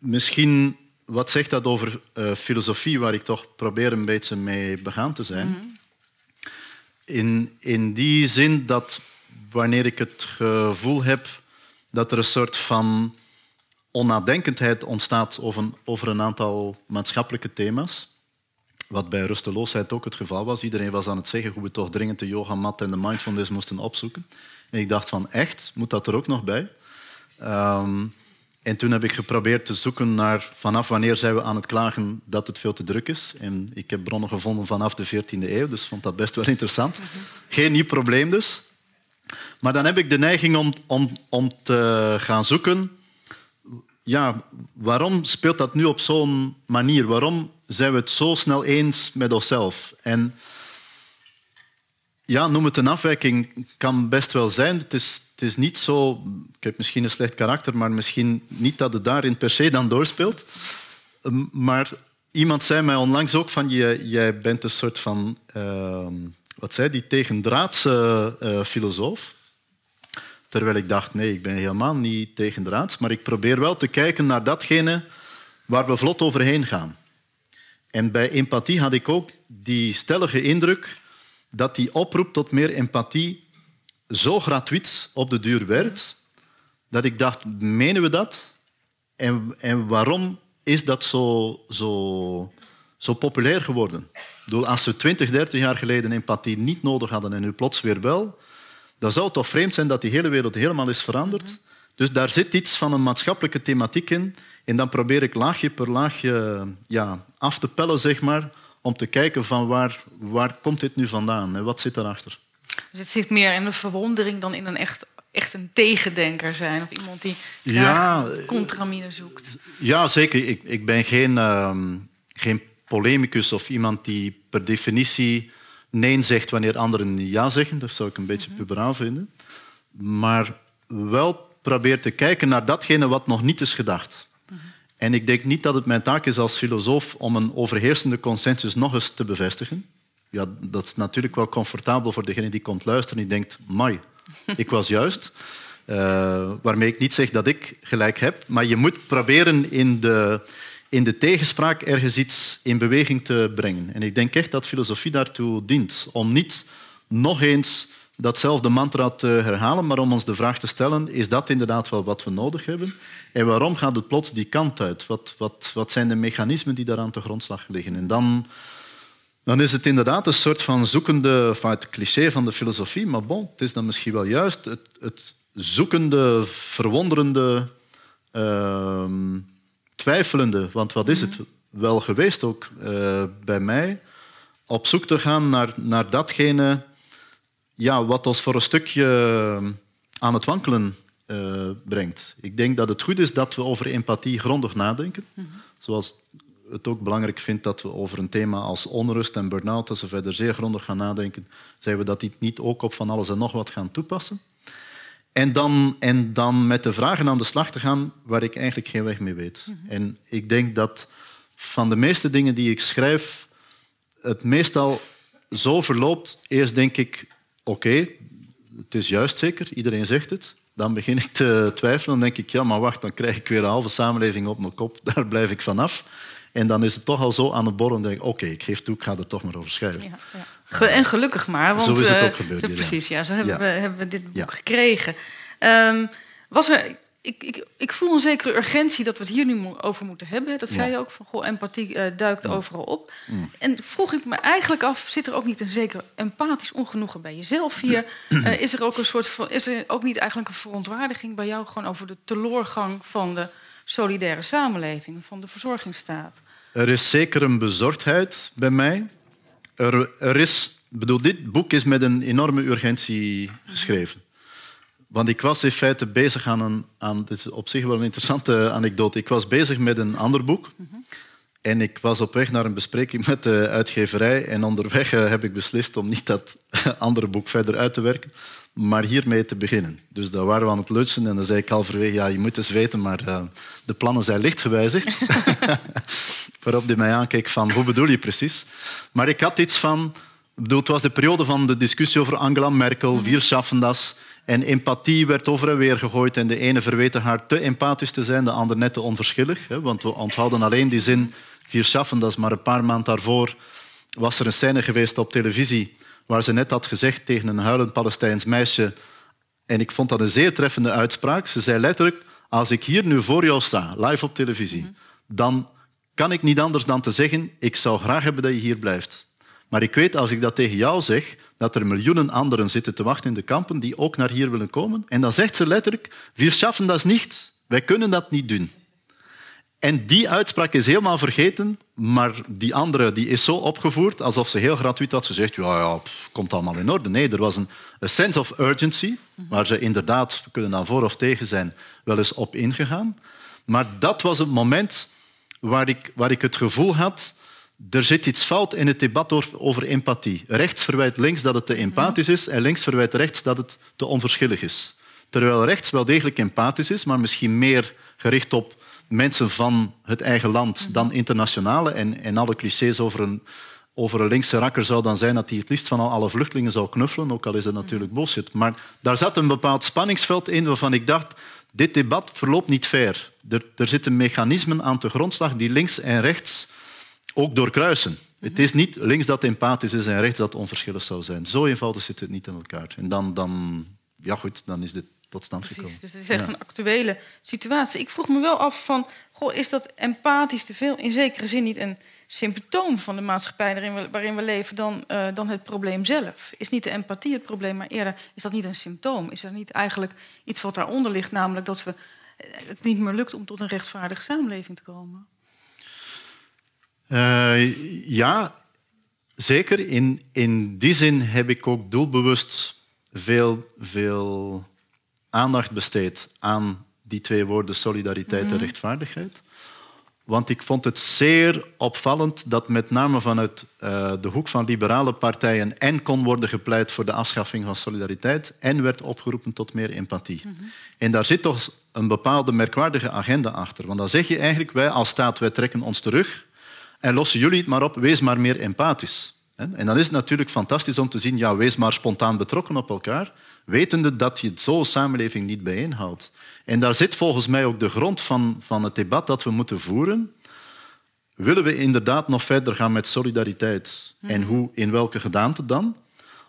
Misschien, wat zegt dat over filosofie, waar ik toch probeer een beetje mee begaan te zijn? Mm-hmm. In, in die zin dat wanneer ik het gevoel heb dat er een soort van onnadenkendheid ontstaat over een, over een aantal maatschappelijke thema's, wat bij rusteloosheid ook het geval was. Iedereen was aan het zeggen hoe we toch dringend de yogamat en de mindfulness moesten opzoeken. En ik dacht van, echt? Moet dat er ook nog bij? Um, en toen heb ik geprobeerd te zoeken naar vanaf wanneer zijn we aan het klagen dat het veel te druk is. En ik heb bronnen gevonden vanaf de 14e eeuw, dus vond dat best wel interessant. Geen nieuw probleem dus. Maar dan heb ik de neiging om, om, om te gaan zoeken... Ja, waarom speelt dat nu op zo'n manier? Waarom zijn we het zo snel eens met onszelf? En ja, noem het een afwijking, kan best wel zijn. Het is, het is niet zo... Ik heb misschien een slecht karakter, maar misschien niet dat het daarin per se dan doorspeelt. Maar iemand zei mij onlangs ook van... Jij, jij bent een soort van... Uh, wat zei die? Tegendraadse uh, filosoof. Terwijl ik dacht, nee, ik ben helemaal niet tegendraads. Maar ik probeer wel te kijken naar datgene waar we vlot overheen gaan. En bij empathie had ik ook die stellige indruk dat die oproep tot meer empathie zo gratuit op de duur werd, dat ik dacht, menen we dat? En, en waarom is dat zo, zo, zo populair geworden? Bedoel, als we 20, 30 jaar geleden empathie niet nodig hadden en nu plots weer wel, dan zou het toch vreemd zijn dat die hele wereld helemaal is veranderd. Dus daar zit iets van een maatschappelijke thematiek in. En dan probeer ik laagje per laagje ja, af te pellen, zeg maar, om te kijken van waar, waar komt dit nu vandaan en wat zit daarachter. Dus het zit meer in de verwondering dan in een echt, echt een tegendenker zijn. Of iemand die graag ja, contramine zoekt. Ja, zeker. Ik, ik ben geen, uh, geen polemicus of iemand die per definitie nee zegt wanneer anderen ja zeggen. Dat zou ik een beetje mhm. puberaal vinden. Maar wel probeer te kijken naar datgene wat nog niet is gedacht. En ik denk niet dat het mijn taak is als filosoof om een overheersende consensus nog eens te bevestigen. Ja, dat is natuurlijk wel comfortabel voor degene die komt luisteren en die denkt, mai, ik was juist. Uh, waarmee ik niet zeg dat ik gelijk heb, maar je moet proberen in de, in de tegenspraak ergens iets in beweging te brengen. En ik denk echt dat filosofie daartoe dient. Om niet nog eens datzelfde mantra te herhalen, maar om ons de vraag te stellen, is dat inderdaad wel wat we nodig hebben? En waarom gaat het plots die kant uit? Wat, wat, wat zijn de mechanismen die daaraan te grondslag liggen? En dan, dan is het inderdaad een soort van zoekende, van het cliché van de filosofie, maar bon, het is dan misschien wel juist het, het zoekende, verwonderende... Uh, twijfelende, want wat is het wel geweest ook uh, bij mij, op zoek te gaan naar, naar datgene ja, wat ons voor een stukje aan het wankelen uh, brengt. Ik denk dat het goed is dat we over empathie grondig nadenken. Mm -hmm. Zoals het ook belangrijk vind dat we over een thema als onrust en burn-out, als we verder zeer grondig gaan nadenken, zijn we dat niet ook op van alles en nog wat gaan toepassen. En dan, en dan met de vragen aan de slag te gaan waar ik eigenlijk geen weg mee weet. Mhm. En ik denk dat van de meeste dingen die ik schrijf, het meestal zo verloopt. Eerst denk ik, oké, het is juist zeker, iedereen zegt het. Dan begin ik te twijfelen. Dan denk ik, ja, maar wacht, dan krijg ik weer een halve samenleving op mijn kop. Daar blijf ik vanaf. En dan is het toch al zo aan het borrelen. denk ik, oké, ik geef toe, ik ga er toch maar over schrijven. Ja, ja. En gelukkig maar. Want, zo is het ook eh, gebeurd. precies, ja. Zo hebben, we, hebben we dit boek gekregen. Um, was er, ik, ik, ik, voel een zekere urgentie dat we het hier nu over moeten hebben. Dat zei je ook, van goh, empathie uh, duikt overal op. Mm. En vroeg ik me eigenlijk af, zit er ook niet een zeker empathisch ongenoegen bij jezelf hier? Uh, is er ook een soort van, is er ook niet eigenlijk een verontwaardiging bij jou gewoon over de teloorgang van de solidaire samenleving, van de verzorgingsstaat? Er is zeker een bezorgdheid bij mij. Er, er is, bedoel, dit boek is met een enorme urgentie geschreven. Want ik was in feite bezig aan een... Aan, dit is op zich wel een interessante anekdote. Ik was bezig met een ander boek. En ik was op weg naar een bespreking met de uitgeverij. En onderweg eh, heb ik beslist om niet dat andere boek verder uit te werken, maar hiermee te beginnen. Dus daar waren we aan het lutsen en dan zei ik halverwege, ja, je moet eens weten, maar uh, de plannen zijn licht gewijzigd. Waarop hij mij aankeek van, hoe bedoel je precies? Maar ik had iets van... Bedoel, het was de periode van de discussie over Angela Merkel, mm -hmm. En empathie werd over en weer gegooid. En de ene verweten haar te empathisch te zijn, de ander net te onverschillig. Want we onthouden alleen die zin, vier schaffen, dat is maar een paar maanden daarvoor was er een scène geweest op televisie waar ze net had gezegd tegen een huilend Palestijns meisje, en ik vond dat een zeer treffende uitspraak, ze zei letterlijk, als ik hier nu voor jou sta, live op televisie, dan kan ik niet anders dan te zeggen, ik zou graag hebben dat je hier blijft. Maar ik weet, als ik dat tegen jou zeg, dat er miljoenen anderen zitten te wachten in de kampen die ook naar hier willen komen. En dan zegt ze letterlijk, wir schaffen dat niet. Wij kunnen dat niet doen. En die uitspraak is helemaal vergeten, maar die andere die is zo opgevoerd alsof ze heel gratuit had. Ze zegt, ja, ja, komt allemaal in orde. Nee, er was een sense of urgency, waar ze inderdaad, we kunnen dan voor of tegen zijn, wel eens op ingegaan. Maar dat was het moment waar ik, waar ik het gevoel had er zit iets fout in het debat over empathie. Rechts verwijt links dat het te empathisch is en links verwijt rechts dat het te onverschillig is. Terwijl rechts wel degelijk empathisch is, maar misschien meer gericht op mensen van het eigen land dan internationale. En, en alle clichés over een, over een linkse rakker zou dan zijn dat hij het liefst van alle vluchtelingen zou knuffelen, ook al is dat natuurlijk bullshit. Maar daar zat een bepaald spanningsveld in waarvan ik dacht, dit debat verloopt niet fair. Er, er zitten mechanismen aan de grondslag die links en rechts ook doorkruisen. Het is niet links dat empathisch is en rechts dat onverschillig zou zijn. Zo eenvoudig zit het niet in elkaar. En dan, dan, ja goed, dan is dit tot stand Precies, gekomen. dus het is echt Ja. een actuele situatie. Ik vroeg me wel af van, goh, is dat empathisch te veel in zekere zin niet een symptoom van de maatschappij waarin we, waarin we leven dan, eh, dan het probleem zelf? Is niet de empathie het probleem, maar eerder is dat niet een symptoom? Is er niet eigenlijk iets wat daaronder ligt, namelijk dat we, eh, het niet meer lukt om tot een rechtvaardige samenleving te komen? Eh, ja, zeker. In, in die zin heb ik ook doelbewust veel, veel aandacht besteed aan die twee woorden solidariteit en rechtvaardigheid. Want ik vond het zeer opvallend dat met name vanuit eh, de hoek van liberale partijen en kon worden gepleit voor de afschaffing van solidariteit en werd opgeroepen tot meer empathie. En daar zit toch een bepaalde merkwaardige agenda achter. Want dan zeg je eigenlijk, wij als staat, wij trekken ons terug en lossen jullie het maar op, wees maar meer empathisch. En dan is het natuurlijk fantastisch om te zien, ja, wees maar spontaan betrokken op elkaar, wetende dat je zo'n samenleving niet bijeenhoudt. En daar zit volgens mij ook de grond van, van het debat dat we moeten voeren. Willen we inderdaad nog verder gaan met solidariteit? En hoe, in welke gedaante dan?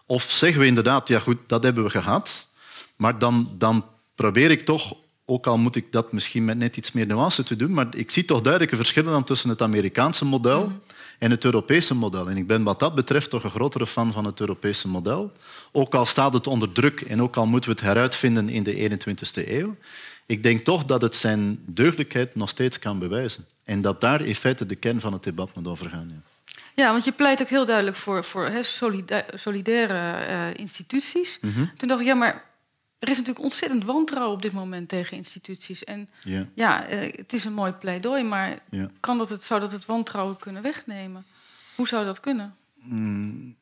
Of zeggen we inderdaad, ja goed, dat hebben we gehad, maar dan, dan probeer ik toch, ook al moet ik dat misschien met net iets meer nuance te doen, maar ik zie toch duidelijke verschillen dan tussen het Amerikaanse model en het Europese model. En ik ben wat dat betreft toch een grotere fan van het Europese model. Ook al staat het onder druk en ook al moeten we het heruitvinden in de 21ste eeuw. Ik denk toch dat het zijn deugdelijkheid nog steeds kan bewijzen. En dat daar in feite de kern van het debat moet over gaan. Ja. Ja, want je pleit ook heel duidelijk voor, voor solidaire eh, instituties. Toen dacht ik, ja, maar er is natuurlijk ontzettend wantrouwen op dit moment tegen instituties. En Ja. ja, eh, het is een mooi pleidooi, maar kan dat het, zou dat het wantrouwen kunnen wegnemen? Hoe zou dat kunnen?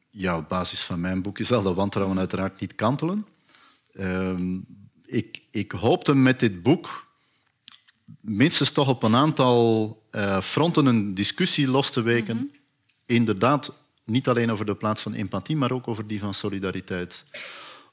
Ja, op basis van mijn boekje zal dat wantrouwen uiteraard niet kantelen. Ehm, ik, ik hoopte met dit boek minstens toch op een aantal eh, fronten een discussie los te weken. Inderdaad, niet alleen over de plaats van empathie, maar ook over die van solidariteit.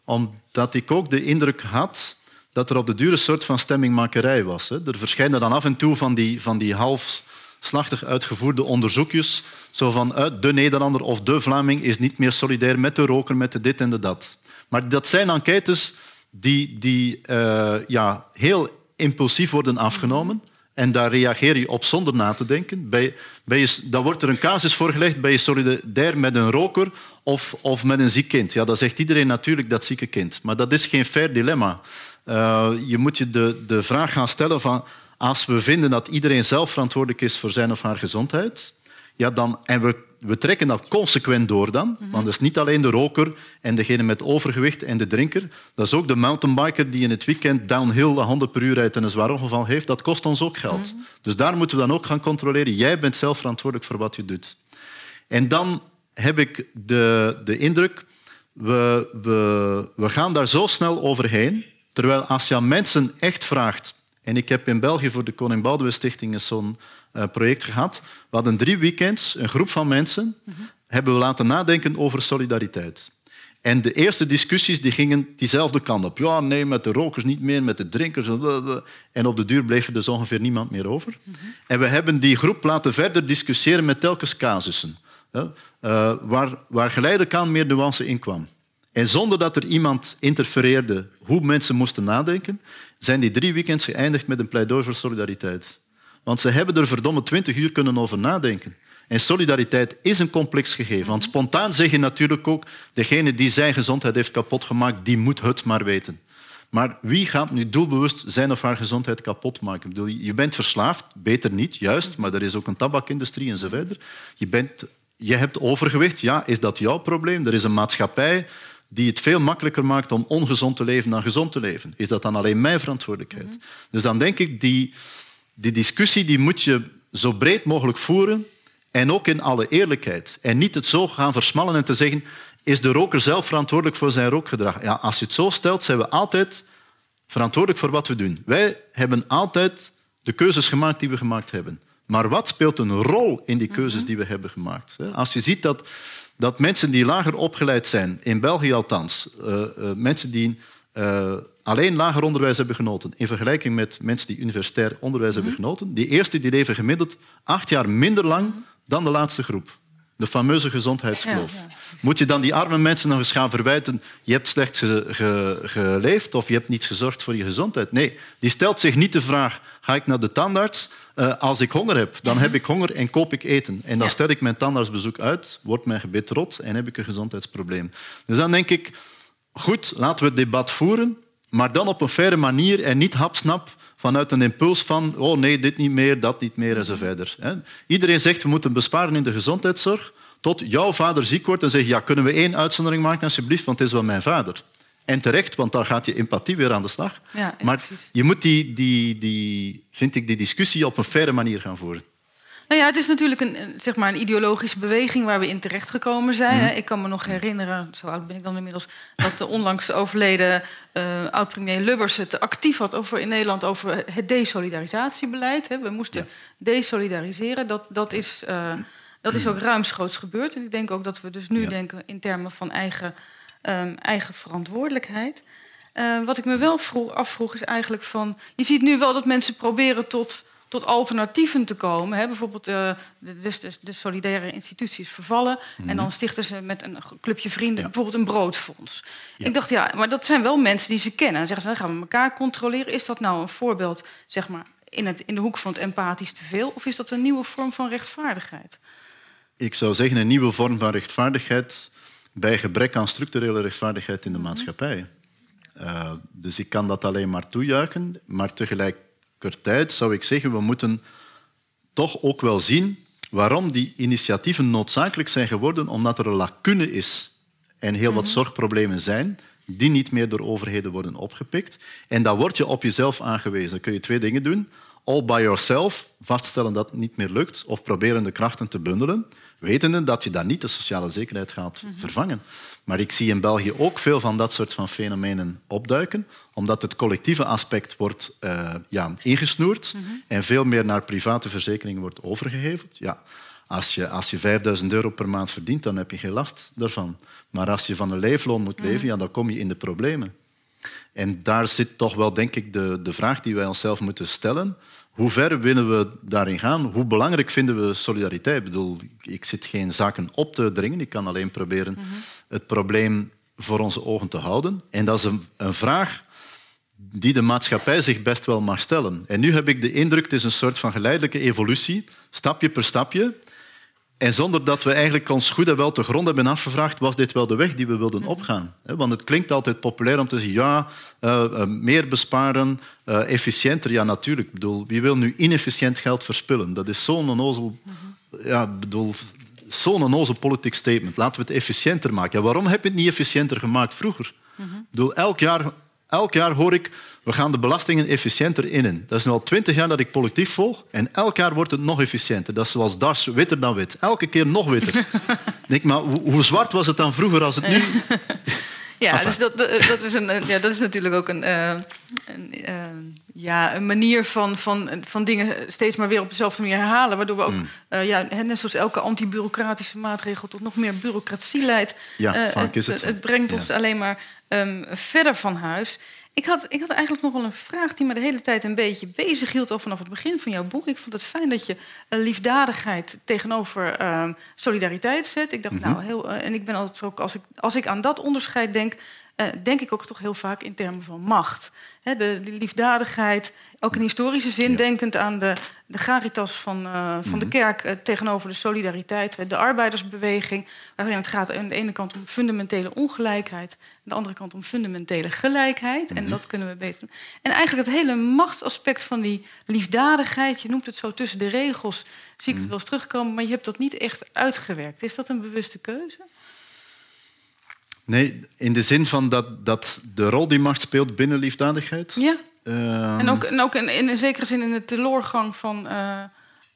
Omdat ik ook de indruk had dat er op de duur een soort van stemmingmakerij was. Er verschijnen dan af en toe van die, van die half slachtig uitgevoerde onderzoekjes. Zo van uit de Nederlander of de Vlaming is niet meer solidair met de roker, met de dit en de dat. Maar dat zijn enquêtes die, die eh, ja, heel impulsief worden afgenomen. En daar reageer je op zonder na te denken. Bij, bij dan wordt er een casus voorgelegd. Ben je solidair met een roker of, of met een ziek kind? Ja, dan zegt iedereen natuurlijk dat zieke kind. Maar dat is geen fair dilemma. Eh, je moet je de, de vraag gaan stellen van... Als we vinden dat iedereen zelf verantwoordelijk is voor zijn of haar gezondheid... Ja, dan, en we, we trekken dat consequent door dan. Want dat is niet alleen de roker en degene met overgewicht en de drinker. Dat is ook de mountainbiker die in het weekend downhill 100 per uur rijdt en een zwaar ongeval heeft. Dat kost ons ook geld. Dus daar moeten we dan ook gaan controleren. Jij bent zelf verantwoordelijk voor wat je doet. En dan heb ik de, de indruk, we, we, we gaan daar zo snel overheen. Terwijl als je aan mensen echt vraagt... En ik heb in België voor de Koning Boudewijn Stichting zo'n project gehad. We hadden drie weekends, een groep van mensen, hebben we laten nadenken over solidariteit. En de eerste discussies die gingen diezelfde kant op. Ja, nee, met de rokers niet meer, met de drinkers. En op de duur bleef er dus ongeveer niemand meer over. En we hebben die groep laten verder discussiëren met telkens casussen. Eh, waar, waar geleidelijk aan meer nuance in kwam. En zonder dat er iemand interfereerde hoe mensen moesten nadenken, zijn die drie weekends geëindigd met een pleidooi voor solidariteit. Want ze hebben er verdomme twintig uur kunnen over nadenken. En solidariteit is een complex gegeven. Want spontaan zeg je natuurlijk ook, degene die zijn gezondheid heeft kapotgemaakt, die moet het maar weten. Maar wie gaat nu doelbewust zijn of haar gezondheid kapot maken? Ik bedoel, je bent verslaafd, beter niet, juist, maar er is ook een tabakindustrie en zo verder. Je, bent, je hebt overgewicht, ja, is dat jouw probleem? Er is een maatschappij die het veel makkelijker maakt om ongezond te leven dan gezond te leven. Is dat dan alleen mijn verantwoordelijkheid? Dus dan denk ik, die, die discussie die moet je zo breed mogelijk voeren en ook in alle eerlijkheid. En niet het zo gaan versmallen en te zeggen, is de roker zelf verantwoordelijk voor zijn rookgedrag? Ja, als je het zo stelt, zijn we altijd verantwoordelijk voor wat we doen. Wij hebben altijd de keuzes gemaakt die we gemaakt hebben. Maar wat speelt een rol in die keuzes die we hebben gemaakt? Als je ziet dat, dat mensen die lager opgeleid zijn, in België althans, uh, uh, mensen die uh, alleen lager onderwijs hebben genoten, in vergelijking met mensen die universitair onderwijs hebben genoten, die eerste die leven gemiddeld acht jaar minder lang dan de laatste groep. De fameuze gezondheidskloof. Ja, ja, Moet je dan die arme mensen nog eens gaan verwijten... je hebt slecht ge- ge- geleefd of je hebt niet gezorgd voor je gezondheid? Nee, die stelt zich niet de vraag... ga ik naar de tandarts? Eh, als ik honger heb, dan heb ik honger en koop ik eten. En dan stel ik mijn tandartsbezoek uit, wordt mijn gebit rot en heb ik een gezondheidsprobleem. Dus dan denk ik, goed, laten we het debat voeren, maar dan op een faire manier en niet hapsnap vanuit een impuls van oh nee, dit niet meer, dat niet meer en zo verder. Iedereen zegt we moeten besparen in de gezondheidszorg tot jouw vader ziek wordt en zegt ja, kunnen we één uitzondering maken alsjeblieft, want het is wel mijn vader. En terecht, want dan gaat je empathie weer aan de slag. Ja, maar je moet die, die, die, vind ik, die discussie op een faire manier gaan voeren. Nou ja, het is natuurlijk een, zeg maar een ideologische beweging waar we in terechtgekomen zijn. Mhm. Ik kan me nog herinneren, zo oud ben ik dan inmiddels, dat de onlangs overleden eh, oud-premier Lubbers het actief had over, in Nederland over het desolidarisatiebeleid. We moesten desolidariseren. Dat, dat, is, eh, dat is ook ruimschoots gebeurd. En ik denk ook dat we dus nu Ja. denken in termen van eigen, ehm, eigen verantwoordelijkheid. Eh, wat ik me wel vroeg, afvroeg is eigenlijk van... Je ziet nu wel dat mensen proberen tot, tot alternatieven te komen. Hè? Bijvoorbeeld eh, de, dus de, de solidaire instituties vervallen. En dan stichten ze met een clubje vrienden Ja. bijvoorbeeld een broodfonds. Ja. Ik dacht, ja, maar dat zijn wel mensen die ze kennen. Dan zeggen ze, dan gaan we elkaar controleren. Is dat nou een voorbeeld, zeg maar, in, het, in de hoek van het empathisch te veel? Of is dat een nieuwe vorm van rechtvaardigheid? Ik zou zeggen een nieuwe vorm van rechtvaardigheid bij gebrek aan structurele rechtvaardigheid in de maatschappij. Eh, dus ik kan dat alleen maar toejuichen, maar tegelijkertijd zou ik zeggen we moeten toch ook wel zien waarom die initiatieven noodzakelijk zijn geworden, omdat er een lacune is en heel wat zorgproblemen zijn die niet meer door overheden worden opgepikt. En dan word je op jezelf aangewezen. Dan kun je twee dingen doen. All by yourself, vaststellen dat het niet meer lukt, of proberen de krachten te bundelen, wetende dat je dan niet de sociale zekerheid gaat vervangen. Maar ik zie in België ook veel van dat soort van fenomenen opduiken, omdat het collectieve aspect wordt eh, ja, ingesnoerd en veel meer naar private verzekeringen wordt overgeheveld. Ja, als je, als je 5000 euro per maand verdient, dan heb je geen last daarvan. Maar als je van een leefloon moet leven, ja, dan kom je in de problemen. En daar zit toch wel, denk ik, de, de vraag die wij onszelf moeten stellen. Hoe ver willen we daarin gaan? Hoe belangrijk vinden we solidariteit? Ik bedoel, ik zit geen zaken op te dringen. Ik kan alleen proberen het probleem voor onze ogen te houden. En dat is een, een vraag die de maatschappij zich best wel mag stellen. En nu heb ik de indruk, het is een soort van geleidelijke evolutie, stapje per stapje. En zonder dat we eigenlijk ons goed en wel te grond hebben afgevraagd, was dit wel de weg die we wilden opgaan? Hè, Want het klinkt altijd populair om te zeggen, ja, eh, eh, meer besparen, eh, efficiënter. Ja, natuurlijk. Ik bedoel, wie wil nu inefficiënt geld verspillen? Dat is zo'n onnozel, ja, ik bedoel, zo'n onnozel politiek statement. Laten we het efficiënter maken. Ja, waarom heb je het niet efficiënter gemaakt vroeger? Ik bedoel, elk jaar, elk jaar hoor ik, we gaan de belastingen efficiënter innen. Dat is nu al twintig jaar dat ik politiek volg en elk jaar wordt het nog efficiënter. Dat is zoals das, witter dan wit. Elke keer nog witter. Denk maar, hoe, zwart was het dan vroeger als het nu... Ja, Enfin. dus dat, dat, is een, eh, ja, dat is natuurlijk ook een, eh, een, eh, ja, een manier van, van, van dingen steeds maar weer op dezelfde manier herhalen. Waardoor we ook, Mm. ja, net zoals elke anti-bureaucratische maatregel tot nog meer bureaucratie leidt. Ja, het brengt ons Ja. alleen maar ehm, verder van huis. Ik had, ik had eigenlijk nog wel een vraag die me de hele tijd een beetje bezig hield al vanaf het begin van jouw boek. Ik vond het fijn dat je liefdadigheid tegenover ehm, solidariteit zet. Ik dacht, Mhm. nou, heel, eh, en ik ben altijd ook, als ik, als ik aan dat onderscheid denk, eh, denk ik ook toch heel vaak in termen van macht. Hè, de, de liefdadigheid, ook in historische zin, Ja. denkend aan de, de graritas van, eh, van de kerk eh, tegenover de solidariteit, de arbeidersbeweging, waarin het gaat aan de ene kant om fundamentele ongelijkheid, aan de andere kant om fundamentele gelijkheid. En dat kunnen we beter doen. En eigenlijk het hele machtsaspect van die liefdadigheid, je noemt het zo tussen de regels, zie ik het wel eens terugkomen, maar je hebt dat niet echt uitgewerkt. Is dat een bewuste keuze? Nee, in de zin van dat, dat de rol die macht speelt binnen liefdadigheid. Ja. Ehm, En ook, en ook in, in een zekere zin in de teleurgang van. eh,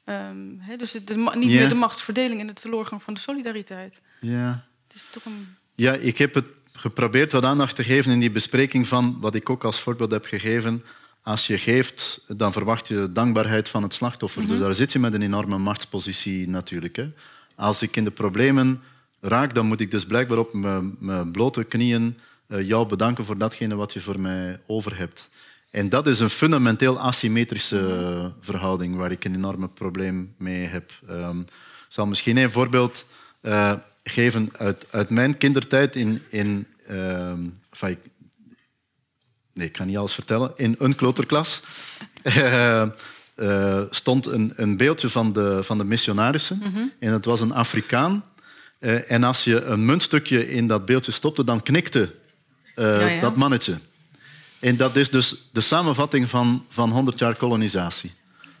ehm, hè, dus de, niet meer de machtsverdeling en de teleurgang van de solidariteit. ja. Het is toch een. Ja, ik heb het geprobeerd wat aandacht te geven in die bespreking van wat ik ook als voorbeeld heb gegeven. Als je geeft, dan verwacht je dankbaarheid van het slachtoffer. Dus daar zit je met een enorme machtspositie natuurlijk. Hè. Als ik in de problemen raak, dan moet ik dus blijkbaar op mijn, mijn blote knieën eh, jou bedanken voor datgene wat je voor mij over hebt. En dat is een fundamenteel asymmetrische eh, verhouding waar ik een enorme probleem mee heb. Ehm, ik zal misschien een voorbeeld uh, geven uit, uit mijn kindertijd in... in uh, enfin, ik, nee, ik kan niet alles vertellen. In een kleuterklas uh, stond een, een, beeldje van de, van de missionarissen. Mm -hmm. En het was een Afrikaan. En als je een muntstukje in dat beeldje stopte, dan knikte ja, ja. dat mannetje. En dat is dus de samenvatting van, van 100 jaar kolonisatie.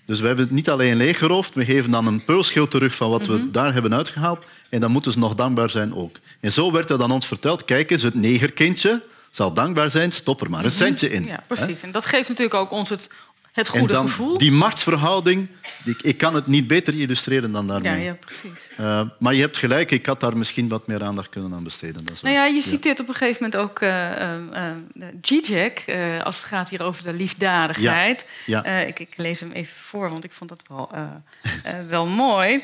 Dus we hebben het niet alleen leeggeroofd, we geven dan een peulschild terug van wat we mhm. daar hebben uitgehaald. En dan moeten ze nog dankbaar zijn ook. En zo werd er dan ons verteld, kijk eens, het negerkindje zal dankbaar zijn, stop er maar een mhm. centje in. Ja, precies. En dat geeft natuurlijk ook ons het het goede en dan gevoel. Die machtsverhouding, ik, ik, kan het niet beter illustreren dan daarmee. Ja, ja precies. Uh, maar je hebt gelijk, ik had daar misschien wat meer aandacht kunnen aan besteden. Dat nou ja, je citeert op een gegeven moment ook uh, uh, Zizek, als het gaat hier over de liefdadigheid. Ja. ja. Ik, ik, lees hem even voor, want ik vond dat wel, wel mooi.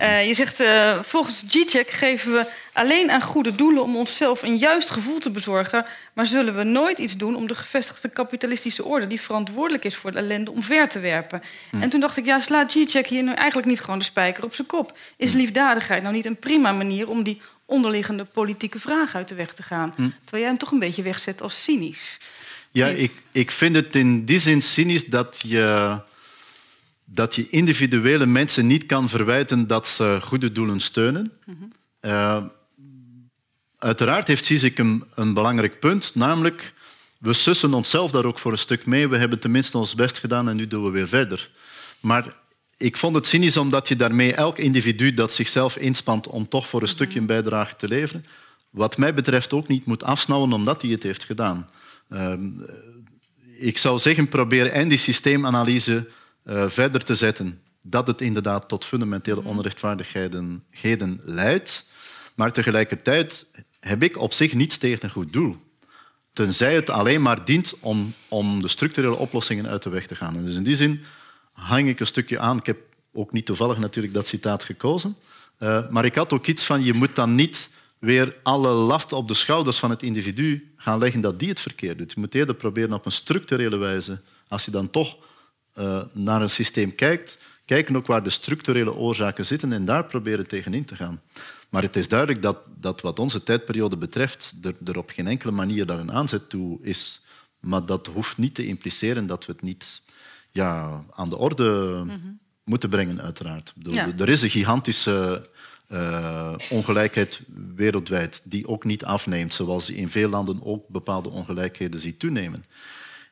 Uh, je zegt, uh, volgens Zizek geven we alleen aan goede doelen om onszelf een juist gevoel te bezorgen, maar zullen we nooit iets doen om de gevestigde kapitalistische orde, die verantwoordelijk is voor de ellende, omver te werpen. Mm. En toen dacht ik, ja, slaat Zizek hier nu eigenlijk niet gewoon de spijker op zijn kop? Is mm. liefdadigheid nou niet een prima manier om die onderliggende politieke vraag uit de weg te gaan? Mm. Terwijl jij hem toch een beetje wegzet als cynisch. Ja, ik, ik vind het in die zin cynisch dat je dat je individuele mensen niet kan verwijten dat ze goede doelen steunen. uh, uiteraard heeft Zizek een, een, belangrijk punt, namelijk we sussen onszelf daar ook voor een stuk mee. We hebben tenminste ons best gedaan en nu doen we weer verder. Maar ik vond het cynisch omdat je daarmee elk individu dat zichzelf inspant om toch voor een stukje een bijdrage te leveren, wat mij betreft ook niet moet afsnauwen omdat hij het heeft gedaan. Uh, ik zou zeggen, probeer en die systeemanalyse uh, verder te zetten dat het inderdaad tot fundamentele mhm. onrechtvaardigheden leidt. Maar tegelijkertijd heb ik op zich niets tegen een goed doel. Tenzij het alleen maar dient om, om de structurele oplossingen uit de weg te gaan. En dus in die zin hang ik een stukje aan. Ik heb ook niet toevallig natuurlijk dat citaat gekozen. Uh, maar ik had ook iets van, je moet dan niet weer alle last op de schouders van het individu gaan leggen dat die het verkeerd doet. Je moet eerder proberen op een structurele wijze, als je dan toch uh, naar een systeem kijkt, kijken ook waar de structurele oorzaken zitten en daar proberen tegenin te gaan. Maar het is duidelijk dat, dat wat onze tijdperiode betreft er, er op geen enkele manier daar een aanzet toe is. Maar dat hoeft niet te impliceren dat we het niet ja, aan de orde moeten brengen, uiteraard. Bedoel, Er is een gigantische uh, ongelijkheid wereldwijd die ook niet afneemt, zoals je in veel landen ook bepaalde ongelijkheden ziet toenemen.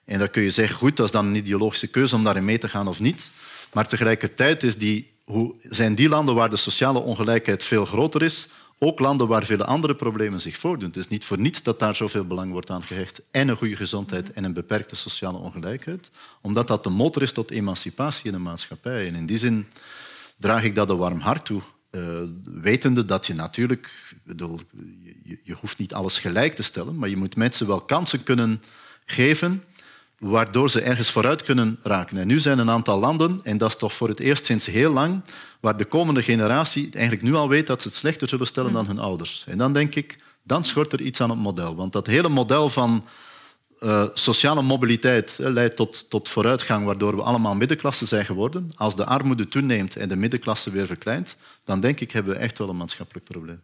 En dan kun je zeggen, goed, dat is dan een ideologische keuze om daarin mee te gaan of niet. Maar tegelijkertijd is die, hoe, zijn die landen waar de sociale ongelijkheid veel groter is, ook landen waar vele andere problemen zich voordoen. Het is niet voor niets dat daar zoveel belang wordt aan gehecht. En een goede gezondheid en een beperkte sociale ongelijkheid. Omdat dat de motor is tot emancipatie in de maatschappij. En in die zin draag ik dat een warm hart toe. Uh, wetende dat je natuurlijk... Bedoel, je, je hoeft niet alles gelijk te stellen, maar je moet mensen wel kansen kunnen geven waardoor ze ergens vooruit kunnen raken. En nu zijn een aantal landen, en dat is toch voor het eerst sinds heel lang, waar de komende generatie eigenlijk nu al weet dat ze het slechter zullen stellen dan hun ouders. En dan denk ik, dan schort er iets aan het model. Want dat hele model van uh, sociale mobiliteit uh, leidt tot, tot vooruitgang, waardoor we allemaal middenklasse zijn geworden. Als de armoede toeneemt en de middenklasse weer verkleint, dan denk ik hebben we echt wel een maatschappelijk probleem.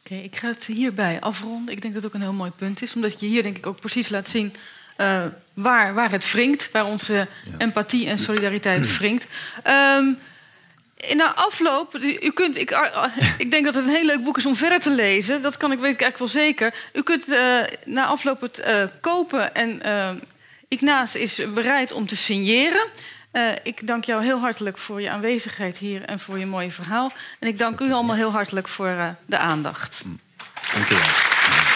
Oké, ik ga het hierbij afronden. Ik denk dat het ook een heel mooi punt is, omdat je hier denk ik ook precies laat zien uh, waar, waar het wringt, waar onze empathie en solidariteit wringt. Um, in de afloop, u kunt, ik, ik denk dat het een heel leuk boek is om verder te lezen. Dat kan ik, weet ik eigenlijk wel zeker. U kunt uh, na afloop het uh, kopen en Ignaas is bereid om te signeren. ik dank jou heel hartelijk voor je aanwezigheid hier en voor je mooie verhaal. En ik dank u allemaal heel hartelijk voor de aandacht. Dank u wel.